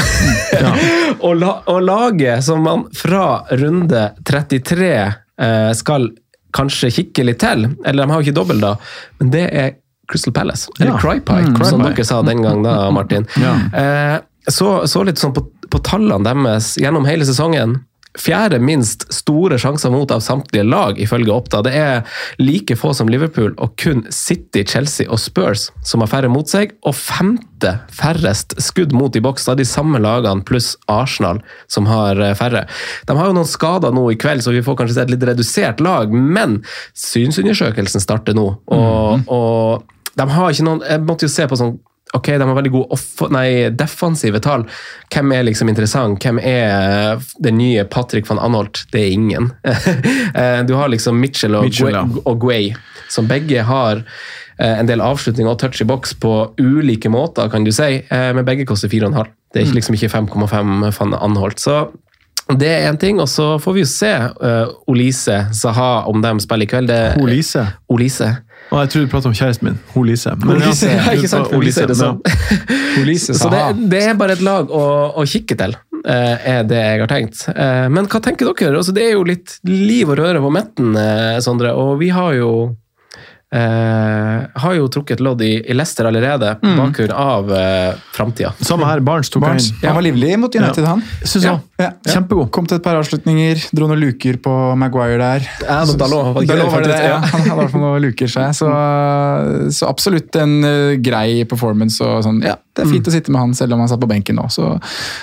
A: og, la, og laget som man fra runde 33 eh, skal kanskje kikke litt til, eller de har jo ikke dobbelt da, men det er Crystal Palace. Eller
D: Ja.
A: Crypie,
D: Mm,
A: som dere sa den gang da, Martin. eh, så, så litt sånn på, på tallene deres gjennom hele sesongen. Fjerde minst store sjanser mot av samtlige lag, ifølge Oppda. Det er like få som Liverpool, og kun City, Chelsea og Spurs som har færre mot seg. Og femte færrest skudd mot i boks av de samme lagene, pluss Arsenal, som har eh, færre. De har jo noen skader nå i kveld, så vi får kanskje se et litt redusert lag, men synsundersøkelsen starter nå. Og, og de har ikke noen Jeg måtte jo se på sånn Ok, de har veldig gode off nei, defensive tall. Hvem er liksom interessant? Hvem er den nye Patrick van Anholt? Det er ingen. Eh, du har liksom Mitchell og,
D: Mitchell, ja.
A: Og Guay, som begge har eh, en del avslutninger og touch i boks på ulike måter, kan du si, eh, men begge koster 4,5. Det er liksom ikke 5,5 van Anholt. Så det er én ting, og så får vi jo se uh, Olise, Saha, om de spiller i kveld. Det-
D: Olise.
A: Olise.
D: Og jeg tror du prater om kjæresten min. Hun Lise. Men
A: Lise, ja, ikke sant? Hun er det sånn. Så det, det er bare et lag å, å kikke til, eh, er det jeg har tenkt. Eh, Men hva tenker dere? Altså, det er jo litt liv og røre på midten, eh, Sondre. Og vi har jo eh, har jo trukket lodd i, i Leicester allerede, på bakgrunn av eh, framtida.
D: Samme her. Barnes tok
C: Barnes.
D: inn.
C: Han var livlig mot United, han.
D: Synes
A: Ja.
C: Ja.
D: Kjempegod.
C: Kom til et par avslutninger, dro noen luker på Maguire der.
A: Ja, var det ikke det,
C: ja. Han hadde i hvert fall noen luker seg. Så, så absolutt en uh, grei performance. og sånn, ja, Det er fint å sitte med han selv om han satt på benken nå. Så,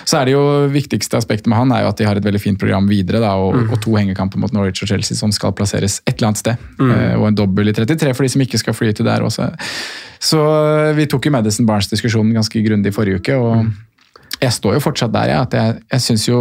C: så er det jo viktigste aspektet med han er jo at de har et veldig fint program videre. Da, og, og to hengekamper mot Norwich og Chelsea som skal plasseres et eller annet sted. Eh, og en dobbel i 33 for de som ikke skal fly til der også. Så eh, vi tok jo Madison Barnes-diskusjonen ganske grundig forrige uke. og jeg står jo fortsatt der, ja, At jeg, jeg syns jo,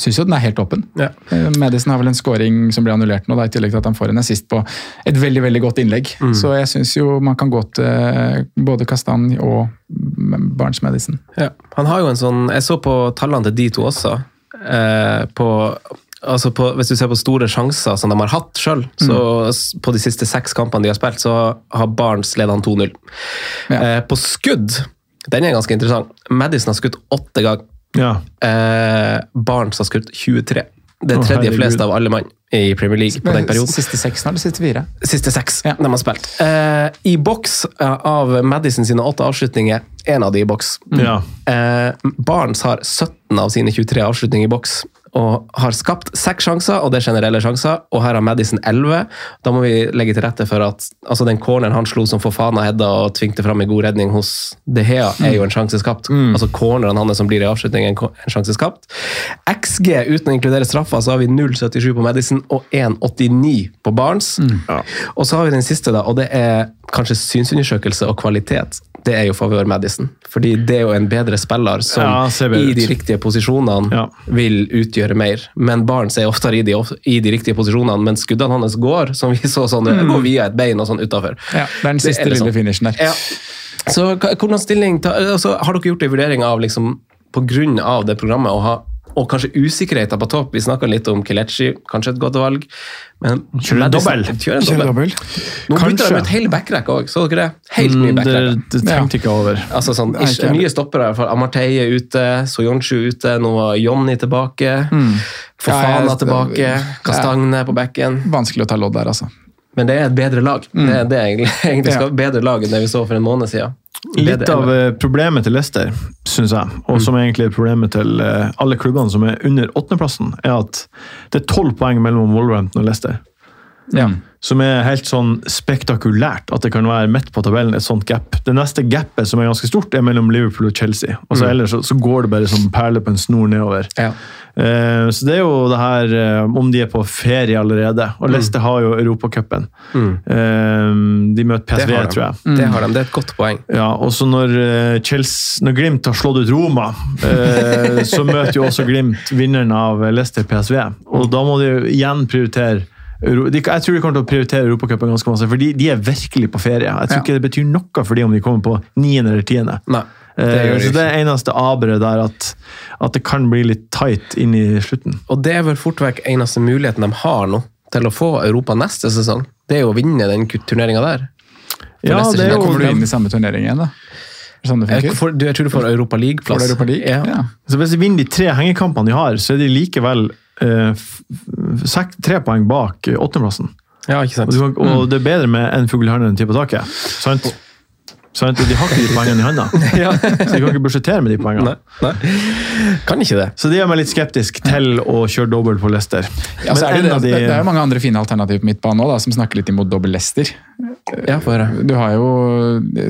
C: syns jo den er helt åpen.
A: Ja.
C: Eh, Madison har vel en scoring som ble annullert nå, da, i tillegg til at han får en assist på et veldig veldig godt innlegg. Så jeg syns jo man kan gå til eh, både Kastanj og Barnes Madison.
A: Ja. Han har jo en sånn Jeg så på tallene til de to også. Eh, på altså på, Hvis du ser på store sjanser som de har hatt sjøl, så s- på de siste seks kampene de har spilt, så har Barnes ledet han 2-0.
C: Ja.
A: Eh, på skudd, den er ganske interessant. Madison har skutt åtte ganger.
D: Ja.
A: Eh, Barnes har skutt 23. Det er tredje
D: oh,
A: flest av alle mann i Premier League på den perioden.
C: Siste seks eller siste fire?
A: Siste seks
C: Ja.
A: de har spilt. Eh, I boks eh, av Madison sine åtte avslutninger, én av de i boks.
D: ja.
A: Eh, Barnes har 17 av sine 23 avslutninger i boks. Og har skapt seks sjanser, og det er generelle sjanser. Og her har Madison 11. Da må vi legge til rette for at altså den corneren han slo som Fofana hedda og tvingte fram en god redning hos De Hea, er jo en sjanse skapt. Altså corneren hans som blir i avslutning, er en sjanse skapt. XG uten å inkludere straffa, så har vi 0,77 på Madison og 1,89 på Barnes. Og så har vi den siste, da, og det er kanskje synsundersøkelse og kvalitet. Det er jo favør Madison. Fordi det er jo en bedre spiller som
D: Ja,
A: i de riktige posisjonene
D: Ja.
A: vil utgjøre mer. Men Barents er oftere i de, i de riktige posisjonene, men skuddene hans går som vi så sånn, mm. går via et bein og sånn utafor.
C: Ja, det er den siste lille
A: sånn.
C: finishen der.
A: Ja. Så hvordan stilling ta, altså, Har dere gjort en vurdering av liksom, på grunn av det programmet å ha og kanskje usikkerheten på topp. Vi snakka litt om Kelechi, kanskje et godt valg. Men
D: kjører en dobbel.
A: Kjør en dobbel. Nå bytter de ut hele backrekka òg, så dere det? Helt ny backrekka.
D: Det, det tenkte ikke over.
A: Altså sånn,
C: Nei,
A: ikke. Nye stoppere. for Amarteie ute, Soyonchu ute, nå var Jonny tilbake. Fofana
C: Ja, jeg-
A: tilbake, Kastagne på bekken.
C: Vanskelig å ta lodd der, altså.
A: Men det er et bedre lag. Det er det egentlig, egentlig skal
C: Ja.
A: bedre lag enn det vi så for en måned siden.
D: Litt av eh, problemet til Leicester, syns jeg, og som egentlig er problemet til eh, alle klubbene som er under åttendeplassen, er at det er tolv poeng mellom Wolverhampton og Leicester.
C: Ja.
D: Som er helt sånn spektakulært at det kan være midt på tabellen et sånt gap. Det neste gapet som er ganske stort, er mellom Liverpool og Chelsea. Og så Ellers så, går det bare som perler på en snor nedover.
A: Ja.
D: Eh, så det er jo det her eh, om de er på ferie allerede. Og Leicester har jo Europacupen. Eh, de møter PSV,
A: de.
D: tror jeg.
A: Det har de. Det er et godt poeng.
D: Ja, og så når, eh, Chelsea, når Glimt har slått ut Roma, eh, så møter jo også Glimt vinneren av Leicester PSV. Og da må de jo igjen prioritere Jeg tror de kommer til å prioritere Europacupen ganske masse, for de, de er virkelig på ferie. Jeg tror
C: Ja.
D: ikke det betyr noe for dem om de kommer på niende eller tiende.
A: Nei, det
D: Eh,
A: det
D: så det er eneste aberet der, at, at det kan bli litt tight inn i slutten.
A: Og det er vel fort vekk eneste muligheten de har nå til å få Europa neste sesong. Det er jo å vinne den turneringa der.
D: Ja, det er jo
C: kommer du inn i samme turnering igjen, da. Er sånn
A: Jeg, for, jeg tror du får Europa League-plass.
C: Europa League?
A: Ja.
C: Ja.
D: Så hvis de vinner de tre hengekampene de har, så er de likevel eh, sek- tre poeng bak eh, åttendeplassen.
A: ja, ikke sant.
D: Og, du og det er bedre med en fugl i hånden enn ti på taket. Sant? Sant? De har ikke de poengene i hånda,
A: Ja.
D: så de kan ikke budsjettere med de poengene.
A: Nei, nei. Kan ikke det.
D: Så de gjør meg litt skeptisk til å kjøre dobbelt på Leicester.
C: Ja, så er det, det,
D: de-
C: det er jo mange andre fine alternativer på midtbanen òg, som snakker litt imot dobbel Leicester.
A: Ja.
C: Du har jo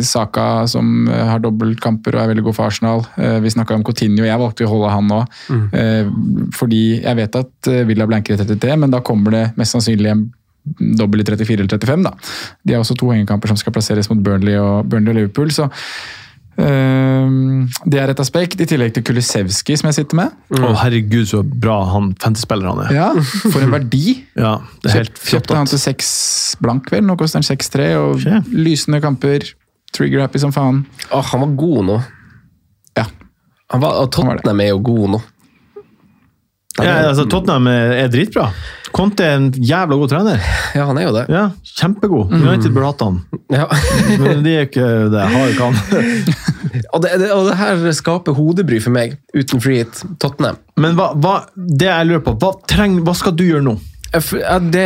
C: Saka som eh, har dobbeltkamper og er veldig god for Arsenal. Eh, Vi snakka om Coutinho, jeg valgte å holde han nå. Mm. Fordi jeg vet at eh, Villa blanker i 33, men da kommer det mest sannsynlig en dobbel i 34 eller 35. da. De har også to hengekamper som skal plasseres mot Burnley og, Burnley og Liverpool. så eh, Det er et aspekt, i tillegg til Kulisevskij, som jeg sitter med.
D: Å, herregud, så bra han fantasyspilleren er.
C: Ja, For en verdi!
D: Ja, det er helt
C: Kjøpte kjøpte han til seks blank, vel. Nå koster han 6-3. Og
D: Skje.
C: lysende kamper. Trigger-happy som faen.
A: Oh, han var god nå.
C: Ja.
A: Han var, og Tottenham er jo god nå.
D: Ja, altså, Tottenham er dritbra. Conte er en jævla god trener.
A: Ja, han er jo det.
D: Ja, Kjempegod. United burde hatt han,
A: Ja.
D: men de er ikke det. Har ikke han.
A: og, det, det, og det her skaper hodebry for meg, uten free hit. Tottenham.
D: Men hva, hva, det jeg lurer på, hva, treng, hva skal du gjøre nå?
A: Ja, det,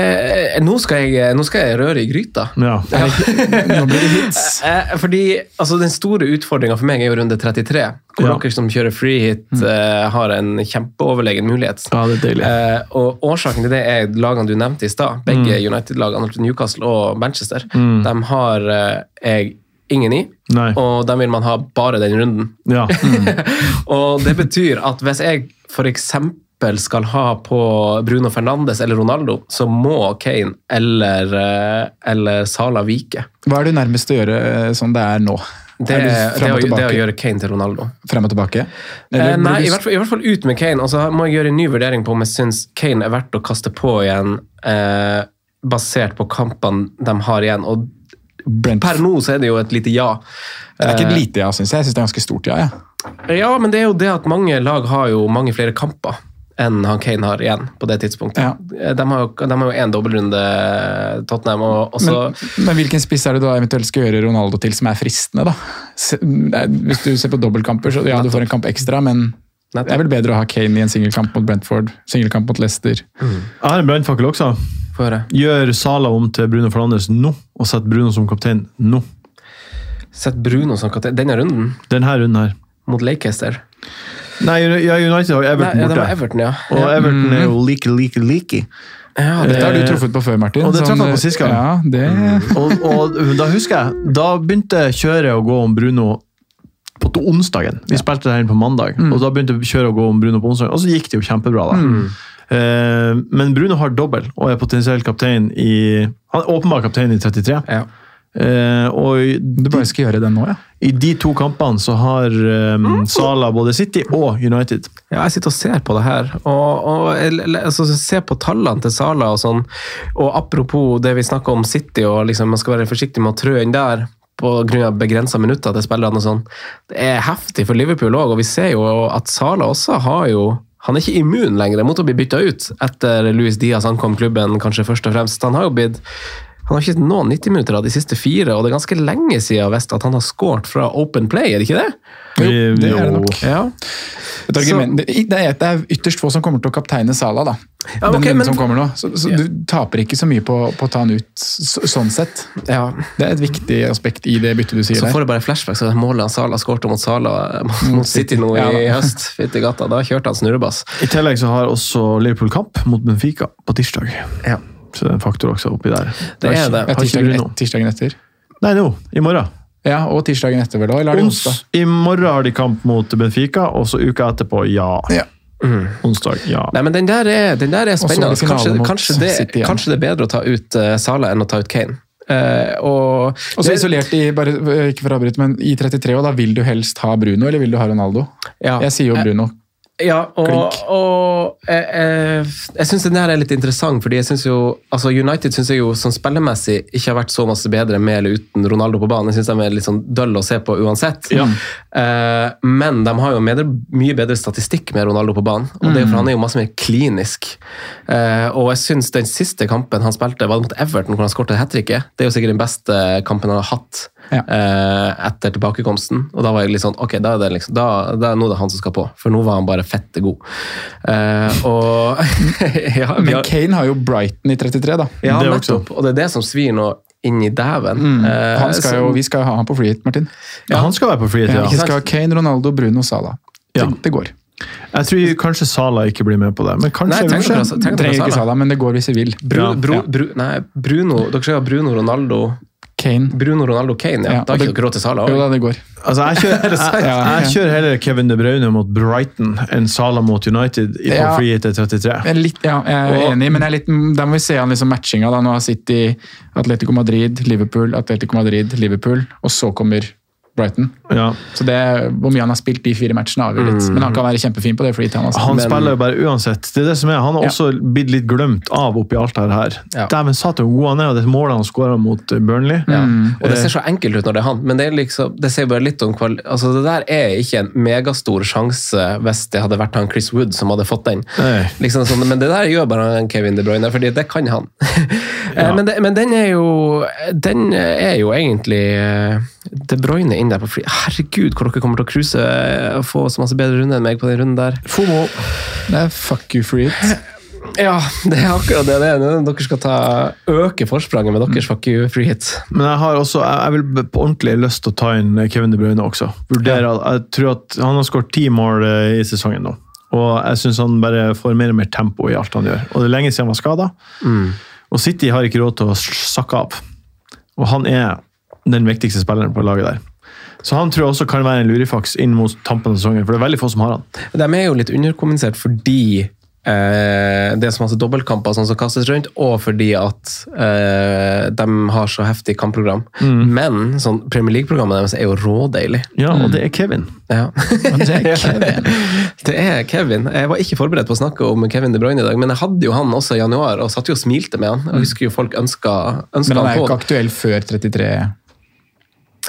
A: nå, skal jeg, nå skal jeg røre i gryta.
D: Ja.
C: Nå blir det hits.
A: Eh, fordi altså, Den store utfordringa for meg er jo runde 33, hvor
D: Ja.
A: dere som kjører free hit, eh, har en kjempeoverlegen mulighet.
D: ja, det er deilig.
A: Eh, og Årsaken til det er lagene du nevnte i stad. Begge United-lagene, altså Newcastle og Manchester. De har jeg ingen i,
D: Nei.
A: og dem vil man ha bare den runden.
D: Ja.
A: Og det betyr at hvis jeg f.eks. skal ha på Bruno Fernandes eller Ronaldo, så må Kane eller, eh, eller Sala vike.
C: Hva er det nærmest å gjøre sånn det er nå?
A: Det,
C: er
A: det, å, det å gjøre Kane til Ronaldo.
C: Frem og tilbake?
A: Eh, nei, i hvert, fall, i hvert fall ut med Kane. Og så må jeg gjøre en ny vurdering på om jeg syns Kane er verdt å kaste på igjen, eh, basert på kampene de har igjen. Og
C: Brent-
A: per nå så er det jo et lite ja.
C: Det er ikke
A: Eh,
C: et lite ja, syns jeg. Jeg syns det er ganske stort ja. ja.
A: Ja, men det er jo det at mange lag har jo mange flere kamper enn han Kane har igjen på det tidspunktet.
C: Ja.
A: De har jo de én dobbeltrunde, Tottenham, og, også
C: Men, men hvilken spiss er det du da eventuelt skal gjøre Ronaldo til som er fristende, da? Hvis du ser på dobbeltkamper, så ja, du får en kamp ekstra, men det er vel bedre å ha Kane i en singelkamp mot Brentford, singelkamp mot Leicester.
D: Jeg har en brannfakkel også. Gjør Sala om til Bruno Fernandes nå, og sett Bruno som kaptein nå.
A: Sett Bruno som kaptein denne runden,
D: Denne runden her.
A: mot Leicester.
D: Nei, ja, United har
A: Nei,
D: Everton
A: ja, det var
D: borte.
A: Everton, ja.
D: Og. Everton er jo like, like, like.
A: ja
C: Dette har du
D: Eh,
C: truffet på før, Martin.
D: og det traff
C: Sånn,
D: jeg på sist gang.
C: Ja, det...
D: Og, og da husker jeg, da begynte kjøret å gå om Bruno på onsdagen. Vi spilte det her inn på mandag, og da begynte kjøret å gå om Bruno på onsdagen, og så gikk det jo kjempebra. da. Eh, men Bruno har dobbel og er potensiell kaptein i Han er åpenbart kaptein i 33.
A: Ja.
D: Eh, og
C: Du bare skal gjøre det nå, ja.
D: i de to kampene så har um, Sala både City og United.
A: Ja, jeg sitter og ser på det her, og, og altså, se på tallene til Sala og sånn. Og apropos det vi snakka om City, og liksom man skal være forsiktig med å trø inn der pga. begrensa minutter til spillerne og sånn. Det er heftig for Liverpool òg, og vi ser jo at Sala også har jo han er ikke immun lenger mot å bli bytta ut etter Louis Diaz ankom klubben, kanskje først og fremst. Han har jo blitt han har ikke noen 90-minutter av de siste fire, og det er ganske lenge siden Vest at han har skåret fra open play, er det ikke det?
C: Jo, det er det nok.
A: Ja.
C: Et det, det, er, det er ytterst få som kommer til å kapteine Sala, da.
A: Ja,
C: Den
A: ok, men-
C: som kommer nå. Så, så du taper ikke så mye på, på å ta han ut så, sånn sett.
A: ja.
C: Det er et viktig aspekt i det byttet du sier
A: Så
C: der.
A: får jeg bare flashback, så målet han Sala skårte mot Sala mot City nå i høst. Fytti gata, da kjørte han snurrebass.
D: I tillegg så har også Liverpool kamp mot Benfica på tirsdag.
A: Ja.
D: En faktor også oppi der.
A: Det er det.
C: Ja, tirsdagen, tirsdagen etter.
D: Nei, nå. I morgen.
C: Ja, og tirsdagen etter, vel? Eller er det
D: Ons,
C: onsdag?
D: I morgen har de kamp mot Benfica, og så uka etterpå, ja.
C: Ja.
D: Onsdag, ja.
A: Nei, men den der er, den der er spennende.
C: er
A: Kanskje, kanskje, det, kanskje det er bedre å ta ut uh, Sala enn å ta ut Kane. Uh, og
C: Og så isolert i bare, eh, ikke for å avbryte, men i 33, og da vil du helst ha Bruno, eller vil du ha Ronaldo?
A: ja.
C: Jeg sier jo Bruno.
A: Ja, og, og jeg, jeg, jeg syns den her er litt interessant, fordi jeg synes jo altså United syns jeg jo sånn spillemessig ikke har vært så masse bedre med eller uten Ronaldo på banen. Jeg syns de er litt sånn dølle å se på uansett. Eh, men de har jo med, mye bedre statistikk med Ronaldo på banen, og det er for han er jo masse mer klinisk. Uh, og jeg syns den siste kampen han spilte, var mot Everton, hvor han skåret hat tricket. Det er jo sikkert den beste kampen han har hatt
C: Ja.
A: eh, etter tilbakekomsten. Og da var jeg litt sånn, ok, da er det liksom, da, da er nå det han som skal på, for nå var han bare fette god. Eh, og ja, vi
C: Men Kane har jo Brighton i 33, da.
A: ja,
D: det
A: nettopp. Og det er det som svir nå inn i dæven. Eh,
C: skal jo, vi skal jo ha han på free hit, Martin.
D: Ja, han skal være på frihet,
C: Ja,
D: ja.
C: vi skal ha Kane, Ronaldo, Bruno, Sala. Det,
D: Ja.
C: det går.
D: Jeg tror kanskje Sala ikke blir med på det, men kanskje
A: Nei,
C: Trenger ikke. Sala, men det går hvis vi vil.
A: Bru, Bru, Bru, nei, Bruno, dere skal ha Bruno Ronaldo
C: Kane.
A: Bruno Ronaldo Kane, ja.
C: Ja,
A: da har
C: og
A: ikke
C: det-
A: råd til Sala.
C: Jo da, det går.
D: Altså, jeg kjører, jeg,
C: Ja,
D: jeg kjører heller Kevin De Bruyne mot Brighton enn Sala mot United i på
C: Ja.
D: free til 33.
C: Jeg er, litt, ja, jeg er
D: Og-
C: enig, men jeg er litt, da må vi se an liksom matchinga. da. Nå har City, Atletico Madrid, Liverpool, Atletico Madrid, Liverpool, og så kommer Brighton.
D: Ja.
C: Så det, Hvor mye han har spilt de fire matchene, avgjør litt. Men han kan være kjempefin på det. fordi han.
D: Han
A: Men-
D: spiller jo bare uansett. Det er det som er. Han har
C: Ja.
D: også blitt litt glemt av oppi alt det her.
A: Ja.
D: Dæven satan hvor god han er, og det målet han skåra mot eh, Burnley.
A: Ja.
C: Mm.
A: Og det ser så enkelt ut når det er han, men det, er liksom, det sier bare litt om kvali altså Det der er ikke en megastor sjanse hvis det hadde vært han Chris Wood som hadde fått den.
D: Nei.
A: Liksom sånn, men det der gjør bare han Kevin De Bruyne, fordi det kan han. Eh, men, det, men den er jo Den er jo egentlig eh, De Bruyne inn der på fly. Herregud, hvor dere kommer til å cruise og få så masse bedre runde enn meg på den runden der.
D: Fomo.
C: Det er fuck you free hit.
A: Ja, det er akkurat det det er. Dere skal ta, øke forspranget med deres fuck you free hit.
D: Men jeg har også, jeg jeg vil på ordentlig lyst til å ta inn Kevin De Bruyne også. Vurdere, Jeg tror at Han har skåret ti mål eh, i sesongen nå. Og jeg syns han bare får mer og mer tempo i alt han gjør. Og det er lenge siden han var skada. Og City har ikke råd til å sakke av. Og han er den viktigste spilleren på laget der. Så han tror jeg også kan være en lurifaks inn mot tampen av sesongen, for det er veldig få som har han.
A: De er jo litt underkommunisert fordi eh, det er så masse dobbeltkamper sånn som kastes rundt, og fordi at eh, de har så heftig kampprogram. Men sånn, Premier League-programmet deres er jo rådeilig.
D: Ja, og det er Kevin.
A: Ja.
C: det er Kevin.
A: det er Kevin. Jeg var ikke forberedt på å snakke om Kevin De Bruyne i dag, men jeg hadde jo han også i januar, og satt jo og smilte med han. Jeg husker jo folk ønska, ønska
C: Men han er
A: han på.
C: ikke aktuell før 33.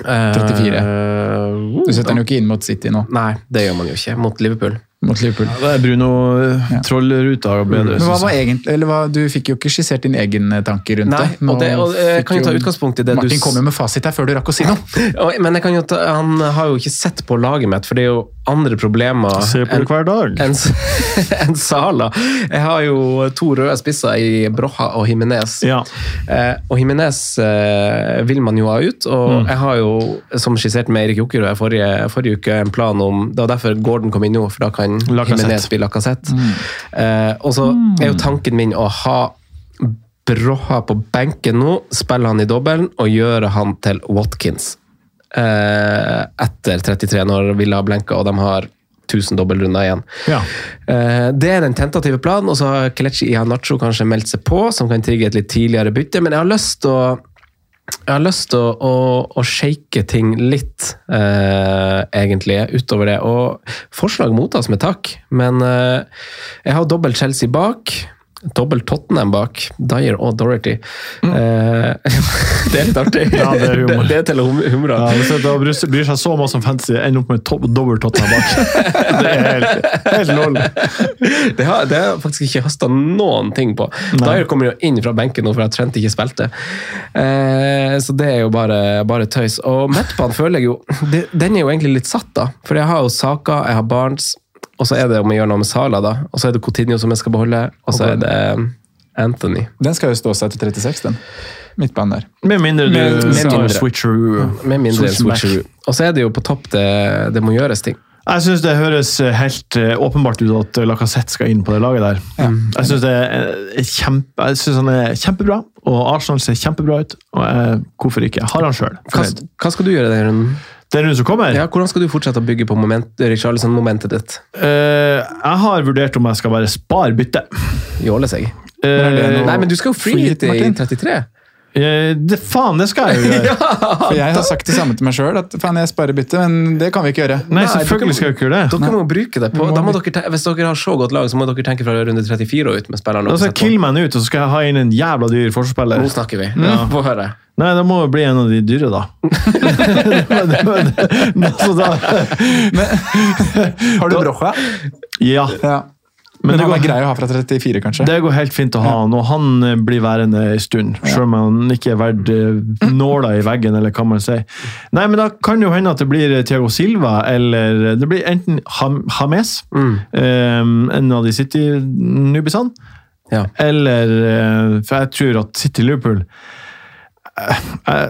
A: Eh,
C: 34.
A: uh,
C: Du setter den jo ikke inn mot City nå.
A: Nei, det gjør man jo ikke mot Liverpool.
C: Mot Liverpool.
D: Det er Bruno ja. troll ruta bedre.
C: Men hva var egentlig, eller hva, Du fikk jo ikke skissert din egen tanke rundt
A: Nei,
C: det. Nå
A: og det, og jeg kan jo ta utgangspunkt i det
C: Martin
A: du...
C: kom jo med fasit her før du rakk å si noe.
A: Men jeg kan jo ta, han har jo ikke sett på laget mitt, for det er jo andre problemer
D: Se på det hver dag.
A: enn en Sala. Jeg har jo to røde spisser i Broja og Jimenez.
D: Ja.
A: Eh, og Jimenez eh, vil man jo ha ut, og
D: Mm.
A: jeg har jo, som skissert med Erik Jokerød forrige, forrige uke, en plan om Det var derfor Gordon kom inn nå, for da kan
D: Lacazette.
A: Jimenez bli Lacassette. Eh, og så er jo tanken min å ha Broha på benken nå, spille han i dobbelen og gjøre han til Watkins. Eh, etter 33, når Villa har blenka og de har 1000 dobbeltrunder igjen.
D: Ja.
A: Eh, Det er den tentative planen, og så har Kelechi Ihanacho kanskje meldt seg på, som kan trigge et litt tidligere bytte, men jeg har lyst til å jeg har lyst til å, å, å shake ting litt, eh, egentlig, utover det. Og forslag mottas med takk, men eh, jeg har dobbelt Chelsea bak. Dobbelt Tottenham bak. Dyer og Dorothy. Eh, det er litt artig.
D: Ja, det er humor.
A: det, det til å humre av.
D: Ja, da bryr seg- så mye om fantasy, ender opp med to- dobbelt Tottenham bak. Det er helt, helt lol.
A: Det har, det har jeg faktisk ikke hasta noen ting på. Dyer kommer jo inn fra benken nå for at Trent ikke spilte. Eh, så det er jo bare, bare tøys. Og midtbanen føler jeg jo Den er jo egentlig litt satt, da. For jeg har jo Saka, jeg har Barnes, og så er det om å gjøre noe med Sala, da. Og så er det Coutinho som jeg skal beholde, og så er det Anthony.
C: Den skal jo stå seg til 36, den. Midtbanen der.
D: Med mindre du
C: Med- med
A: mindre.
D: switcheroo.
A: Med mindre enn switcheroo. Og så er det jo på topp det, det må gjøres ting.
D: Jeg syns det høres helt eh, åpenbart ut at Lacassette skal inn på det laget der. Jeg syns det kjempe, han er kjempebra, og Arsenal ser kjempebra ut. Og jeg, hvorfor ikke? Har han sjøl.
A: Hva, hva skal du gjøre den runden?
D: Den runden som kommer
A: Ja, hvordan skal du fortsette å bygge på moment, Richarlison-momentet ditt?
D: Uh, Jeg har vurdert om jeg skal bare spare byttet.
A: Jåle seg.
C: Uh,
A: Nei, men du skal jo free
C: free
A: hit, i
C: Martin?
A: 33.
D: eh, det, faen, det skal jeg jo gjøre!
C: For jeg har sagt det samme til meg sjøl, at faen, jeg sparer bytte, men det kan vi ikke gjøre.
D: Nei,
A: Nei,
D: selvfølgelig skal vi ikke gjøre det.
A: Dere må bruke det på,
C: må
A: da må dere, Hvis dere har så godt lag, så må dere tenke fra runde 34 og ut med spillerne.
D: Da
A: dere
D: skal jeg kille meg ut, og så skal jeg ha inn en jævla dyr forspiller.
A: Nå snakker vi.
D: Ja.
A: Få høre.
D: Nei, det må jo bli en av de dyre, da. Det var- det altså, da-
C: Har du Brocha?
D: Ja.
C: Ja.
D: Men
C: Men
D: det
C: han er
D: går-
C: grei å ha fra 34, kanskje?
D: Det går helt fint å ha han, og han eh, blir værende en stund. Selv om han ikke er verdt eh, nåla i veggen, eller hva man sier. Nei, men da kan det jo hende at det blir eh, Thiago Silva, eller det blir enten Ham Hames, eh, en av de City-nubisene,
A: Ja.
D: eller For jeg tror at City-Liverpool eh, eh,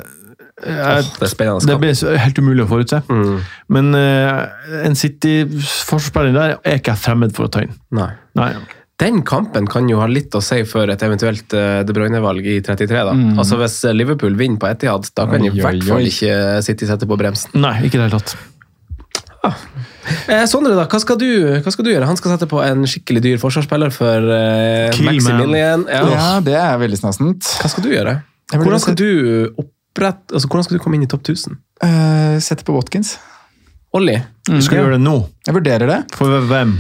D: jeg-
A: Det er spennende.
D: det blir helt umulig å forutse.
A: Mm.
D: Men uh, en City-forsvarsspiller der er ikke jeg fremmed for å ta inn.
A: Nei.
D: Nei.
A: Den kampen kan jo ha litt å si for et eventuelt eh, De Bruyne-valg i 33. da.
D: Mm.
A: Altså Hvis Liverpool vinner på Etihad, da kan i
C: Oi, oi,
A: hvert fall ikke City sette på bremsen.
D: Nei, ikke i det hele tatt.
A: Eh, Sondre, da, hva skal, du, hva skal du gjøre? Han skal sette på en skikkelig dyr forsvarsspiller for eh, Maximilian. Ja.
C: Ja, det er veldig snassent.
A: Hva skal du gjøre? Hvordan skal
C: du
A: du opprette altså, Hvordan skal du komme inn i topp 1000?
C: Uh, Sette på Watkins.
A: Ollie?
D: Du skal
A: Ja.
D: gjøre det nå.
C: Jeg vurderer det.
D: For hvem?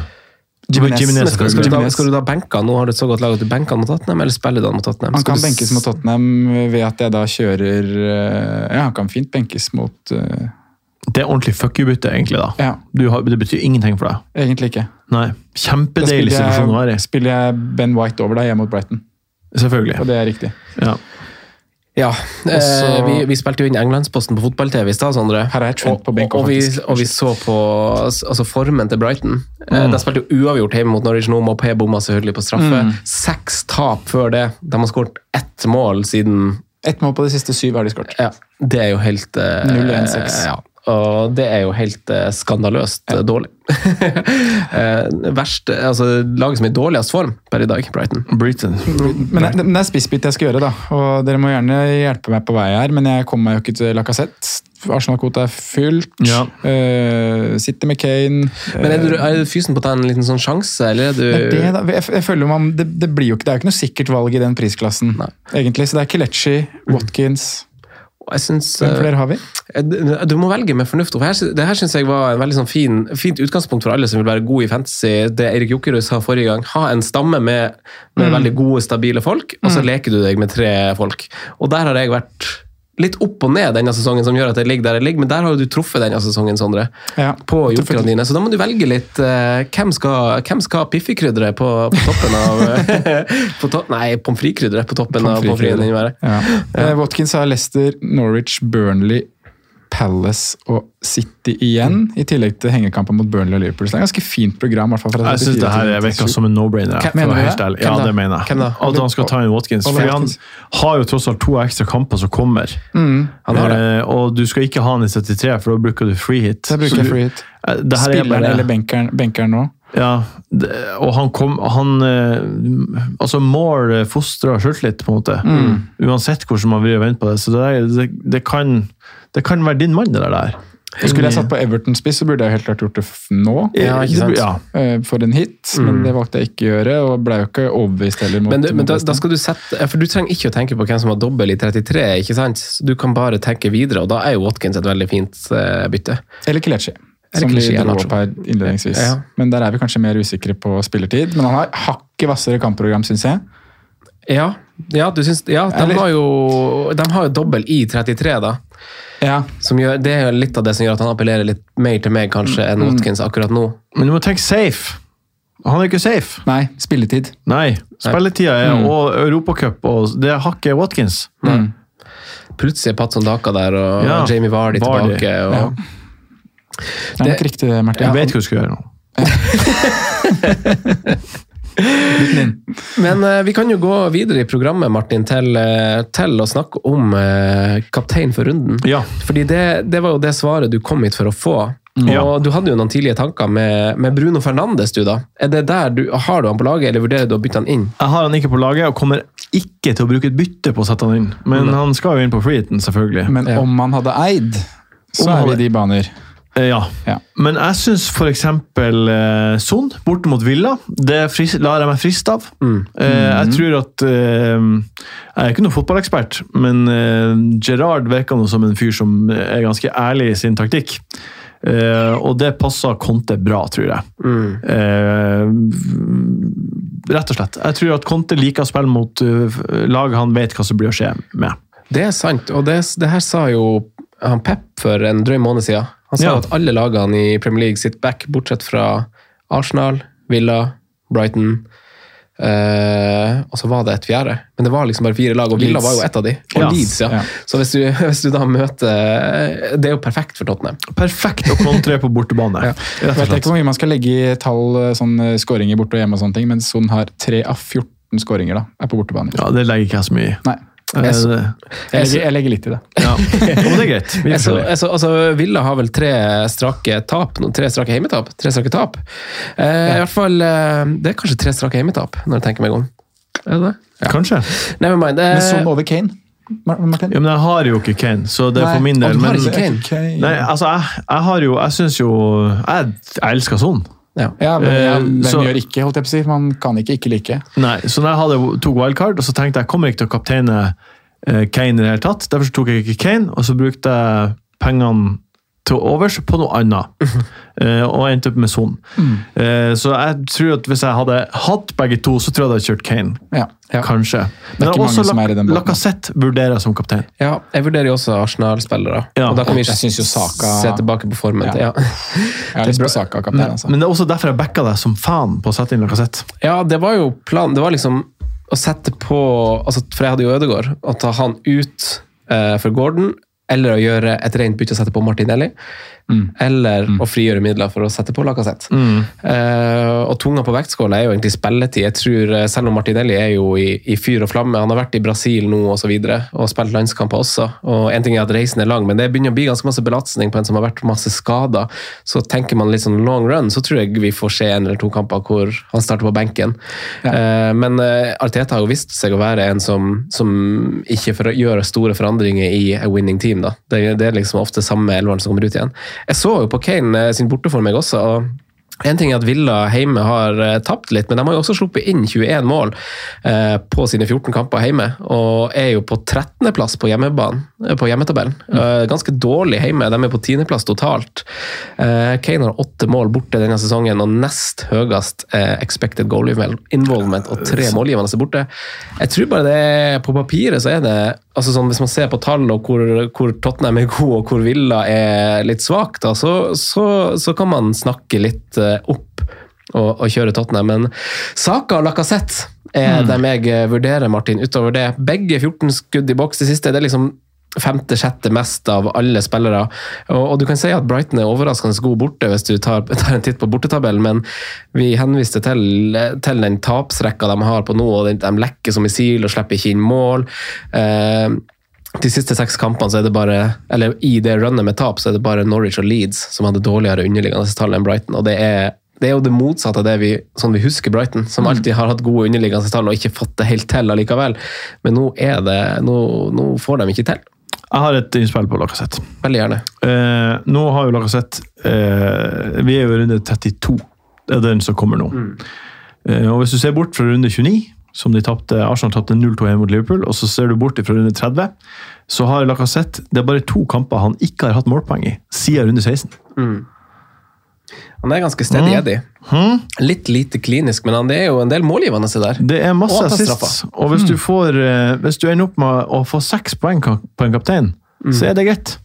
C: Jimenez.
D: Jimenez,
A: skal, skal, du da, skal du da benke han? Nå har du et så godt lag at du benker han mot Tottenham, eller spiller du han mot Tottenham?
C: Han
A: Skal
C: kan
A: du
C: benkes mot Tottenham ved at jeg da kjører eh, Ja, han kan fint benkes mot uh...
D: Det er ordentlig fuck you-bytte, egentlig. da.
C: Ja,
D: Du har, det betyr ingenting for deg.
C: egentlig ikke.
D: Nei. Kjempedeilig situasjon å være i.
C: spiller jeg Ben White over deg hjemme mot Brighton,
D: Selvfølgelig.
C: og det er riktig.
D: Ja.
A: Ja. Eh,
C: Også-
A: vi, vi spilte jo inn Englandsposten på fotball-TV i stad, Sondre.
C: Er
A: og, og, vi, og vi så på altså, formen til Brighton. Eh,
D: Mm.
A: De spilte jo uavgjort hjemme mot Norwich nå. Mopé bomma selvfølgelig på straffe.
C: Mm.
A: Seks tap før det. De har skåret ett mål siden
C: Ett mål på de siste syv har de skåret.
A: Ja, det er jo helt eh,
C: 0-1-6.
A: Ja, og det er jo helt eh, skandaløst ja. dårlig. eh, verst, altså Laget som er i dårligst form per i dag, Brighton.
D: Britain.
C: Men det, det er spissbit jeg skal gjøre, da. Og dere må gjerne hjelpe meg på vei her, men jeg kommer meg jo ikke til Lacassette. Arsenal-kvota er fylt.
D: Ja.
C: Uh, sitter med Kane.
A: Men er du, er du fysen på å ta en liten sånn sjanse, eller er du
C: Det, er det, da. Jeg, jeg føler man, det, det, blir jo ikke, det er jo ikke noe sikkert valg i den prisklassen,
A: Nei.
C: egentlig. Så det er Kelechi, Watkins
A: jeg synes,
C: Hvem
A: eh,
C: flere har vi?
A: Du du må velge med fornuft. For her, det her synes jeg var en veldig sånn fin, fint utgangspunkt for alle som vil være gode i fantasy. Det Erik Jokerud sa forrige gang. Ha en stamme med, med veldig gode, stabile folk, og så leker du deg med tre folk. Og der har jeg vært litt opp og ned denne sesongen som gjør at det ligger der det ligger, men der har jo du truffet denne sesongen, Sondre.
C: Ja.
A: På jokerne dine, så da må du velge litt uh, hvem skal, hvem skal piffekrydderet på, på toppen av på to, Nei, pommes frites-krydderet på toppen av pommes fritesen din være.
C: Ja. Eh, Watkins har Leicester, Norwich, Burnley, Palace og City igjen. I tillegg til hengekampen mot Burnley og Liverpool. Så det er et ganske fint program. hvert fall fra
D: Jeg syns
C: 34
D: det her virker som en no-brainer. Ærlig.
A: Hvem
D: Ja, det mener jeg. At han skal ta inn Watkins.
C: For
D: Fordi han har jo tross alt to ekstra kamper som kommer.
A: Han har det.
D: Eh, og du skal ikke ha han i 73, for da bruker du free hit.
C: Så bruker
D: jeg
C: free hit.
D: Eh, det er
C: Spilleren
D: bare-
C: eller benkeren, benkeren nå.
D: Ja, det, og han kom han, eh, Altså, Moore fostrer sjøltillit, på en måte.
C: Mm.
D: Uansett hvordan man vil vente på det. Så det, det, det, kan, det kan være din mann, det der.
C: Skulle jeg satt på Everton-spiss, så burde jeg helt klart gjort det nå.
A: Ja, ikke sant?
D: Ja.
C: eh, For en hit, men det valgte jeg ikke å gjøre, og ble jo ikke overbevist heller. mot
A: Men, du, men da, da skal du sette, for du trenger ikke å tenke på hvem som har dobbel i 33, ikke sant? Så du kan bare tenke videre, og da er jo Watkins et veldig fint eh, bytte.
C: Eller Kelechi, som
A: Kelechi,
C: vi dro opp her innledningsvis.
A: Ja.
C: Men der er vi kanskje mer usikre på spillertid. Men han har hakket hvassere kampprogram, syns jeg.
A: Ja, ja, du syns, ja de, har jo, de har jo dobbel i 33, da.
C: Ja,
A: Som gjør, det er jo litt av det som gjør at han appellerer litt mer til meg kanskje enn Watkins akkurat nå.
D: Men du må tenke safe. Han er ikke safe.
C: Nei, spilletid.
D: Nei. Spilletida er,
C: Mm.
D: og Europacup, og det er hakket Watkins.
A: Plutselig er Patson Daka der, og
D: Ja,
A: Jamie Vardy
D: Vardy,
A: tilbake. Og,
C: ja. Det er nok riktig, Martin.
D: Jeg vet hva du skal gjøre nå.
A: Men uh, vi kan jo gå videre i programmet, Martin, til, uh, til å snakke om uh, kaptein for runden.
D: Ja.
A: Fordi det, det var jo det svaret du kom hit for å få.
D: Ja.
A: Og du hadde jo noen tidlige tanker med, med Bruno Fernandes, du da. Er det der du, har du han på laget, eller vurderer du å bytte han inn?
D: Jeg har han ikke på laget, og kommer ikke til å bruke et bytte på å sette han inn. Men han skal jo inn på freeheaten, selvfølgelig.
C: Men
A: Ja.
C: om han hadde eid, så
D: Om
C: er vi i de baner.
D: Eh, Ja.
C: Ja.
D: Men jeg syns f.eks. Eh, Son borte mot Villa, det fris, lar jeg meg friste av. Eh, jeg tror at eh, Jeg er ikke noen fotballekspert, men eh, Gerard virker nå som en fyr som er ganske ærlig i sin taktikk. Eh, og det passer Conte bra, tror jeg. Eh, rett og slett. Jeg tror at Conte liker å spille mot lag han vet hva som blir å skje med.
A: Det er sant, og det, det her sa jo han Pep for en drøy måned siden. Han sa
D: Ja.
A: at alle lagene i Premier League sitter back, bortsett fra Arsenal, Villa, Brighton Uh, og så var det et fjerde. Men det var liksom bare fire lag, og Villa
C: Leeds.
A: var jo ett av de. Og
D: yes.
A: Leeds, ja.
C: Ja.
A: Så hvis du, hvis du da møter Det er jo perfekt for Tottenham.
D: Perfekt å kontre på bortebane.
A: Ja.
C: Jeg vet ikke hvor mye man skal legge i tall eh, sånn eh, skåringer borte og hjemme, og sånne ting, men Son har 3 av 14 skåringer da, er på bortebane.
D: Ja, det legger ikke jeg så mye i.
C: Nei,
A: Jeg så-
C: jeg legger, jeg legger litt i det.
D: Ja, Men det er greit.
A: Jeg så, jeg så, altså, Villa har vel tre strake tap, tre strake heimetap? Tre strake tap. Eh, I hvert fall, eh, Det er kanskje tre strake heimetap, når jeg tenker meg om. Er det det?
D: Kanskje.
A: Never mind.
C: Men
A: Eh,
C: Son over Kane? Martin?
D: Ja, men jeg har jo ikke Kane, så det er for min del. Men,
A: ikke Kane?
C: Kane.
D: nei, altså, jeg, jeg har jo Jeg syns jo Jeg, jeg elsker sånn.
A: Ja.
C: Ja, men ja,
D: Eh, så-
C: gjør ikke, holdt jeg på å si. Man kan ikke ikke like.
D: Nei, så da jeg hadde tok wildcard, og så tenkte jeg jeg kommer ikke til å kapteine eh, Kane i det hele tatt. Derfor tok jeg ikke Kane, og så brukte jeg pengene til overs på noe annet. Uh, og endte opp med Son. Eh, så jeg tror at hvis jeg hadde hatt begge to, så tror jeg jeg hadde kjørt Kane.
C: Ja.
D: Kanskje.
C: er
D: Men
C: ikke
D: også. Lacassette vurderer jeg som kaptein.
A: Ja, jeg vurderer jo også Arsenal-spillere.
D: Ja,
A: og da kan vi
C: jeg synes jo Saka-
A: se tilbake på formen.
C: Ja.
A: Ja.
C: Jeg har lyst på Saka kaptein, altså.
D: Men det er også derfor jeg backa deg som fan på å sette inn Lacassette.
A: ja, det var jo planen. Det var liksom å sette på altså, For jeg hadde jo Ødegaard. Å ta han ut eh, for Gordon, eller å gjøre et rent bytte og sette på Martinelli. Eller å frigjøre midler for å sette på Lacassette. Eh, og tunga på vektskåla er jo egentlig spilletid. Jeg tror, eh, Selv om Martinelli er jo i, i fyr og flamme, han har vært i Brasil nå og så videre, og spilt landskamper også. og En ting er at reisen er lang, men det begynner å bli ganske masse belastning på en som har vært masse skada. Så tenker man litt sånn long run, så tror jeg vi får se en eller to kamper hvor han starter på benken. Eh, men eh, Arteta har jo vist seg å være en som, som ikke gjør store forandringer i a winning team. da. Det, det er liksom ofte samme elveren som kommer ut igjen. Jeg så jo på Kane eh, sin borteform, jeg også. og En ting er at Villa hjemme har eh, tapt litt, men de har jo også sluppet inn 21 mål eh, på sine 14 kamper hjemme, og er jo på 13.-plass på eh, på hjemmetabellen. Eh, ganske dårlig hjemme, de er på 10.-plass totalt. Kane har åtte mål borte denne sesongen, og nest høyest expected goal involvement, og tre målgivende er borte. Jeg tror bare det er, på papiret så er det altså sånn, Hvis man ser på tall og hvor, hvor Tottenham er god og hvor Villa er litt svak, da, så, så, så kan man snakke litt opp og, og kjøre Tottenham. Men Saka og Lacassette er
D: Mm.
A: dem jeg eh, vurderer, Martin. Utover det, begge 14 skudd i boks. Det siste det er liksom femte-sjette mest av alle spillere. Og, og du kan si at Brighton er overraskende god borte hvis du tar, tar en titt på bortetabellen, men vi henviste til, til den tapsrekka de har på nå, og de, de lekker som missil og slipper ikke inn mål. Eh, de siste seks kampene så er det bare, eller i det runnet med tap så er det bare Norwich og Leeds som hadde dårligere underliggende tall enn Brighton. og det er det er jo det motsatte av det vi, sånn vi husker Brighton, som alltid har hatt gode underliggende tall og ikke fått det helt til allikevel. Men nå er det, nå, nå får de ikke til.
D: Jeg har et innspill på Lacassette.
A: Veldig gjerne.
D: Eh, nå har jo Lacassette eh, Vi er jo i runde 32. Det er den som kommer nå. Eh, og Hvis du ser bort fra runde 29, som de tapte, Arsenal tapte 0-2 hjemme mot Liverpool, og så ser du bort fra runde 30, så har Lacassette Det er bare to kamper han ikke har hatt målpoeng i siden runde 16.
A: Han er ganske steady
D: Mm. Hmm?
A: Litt lite klinisk, men han, det er jo en del målgivende der.
D: Det er masse
A: Og han.
D: Og hvis du, får, eh, hvis du ender opp med å få seks poeng på en kaptein, så er det greit.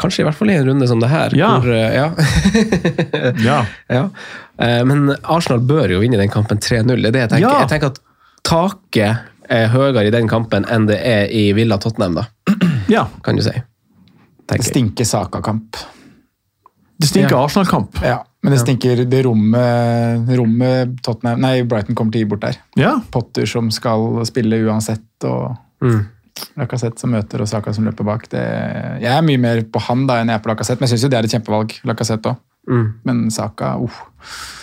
A: Kanskje i hvert fall i en runde som det her.
D: Ja.
A: Hvor, eh, ja.
D: Ja.
A: ja. Eh, Men Arsenal bør jo vinne den kampen 3-0. Det er det jeg tenker.
D: Ja.
A: Jeg tenker at taket er høyere i den kampen enn det er i Villa Tottenham, da.
D: ja.
A: Kan du si.
C: Det
A: Tenker Det
C: stinker Saka-kamp.
D: Det stinker
A: Ja.
D: Arsenal-kamp.
C: Ja, men det stinker det rommet, rommet Tottenham, nei, Brighton kommer til å gi bort der.
D: Ja.
C: Potter som skal spille uansett, og
A: Mm.
C: Lacassette som møter, og Saka som løper bak. Det, jeg er mye mer på han da enn jeg er på Lacassette, men jeg syns jo det er et kjempevalg. Lacassette også.
A: Mm.
C: Men Saka uh,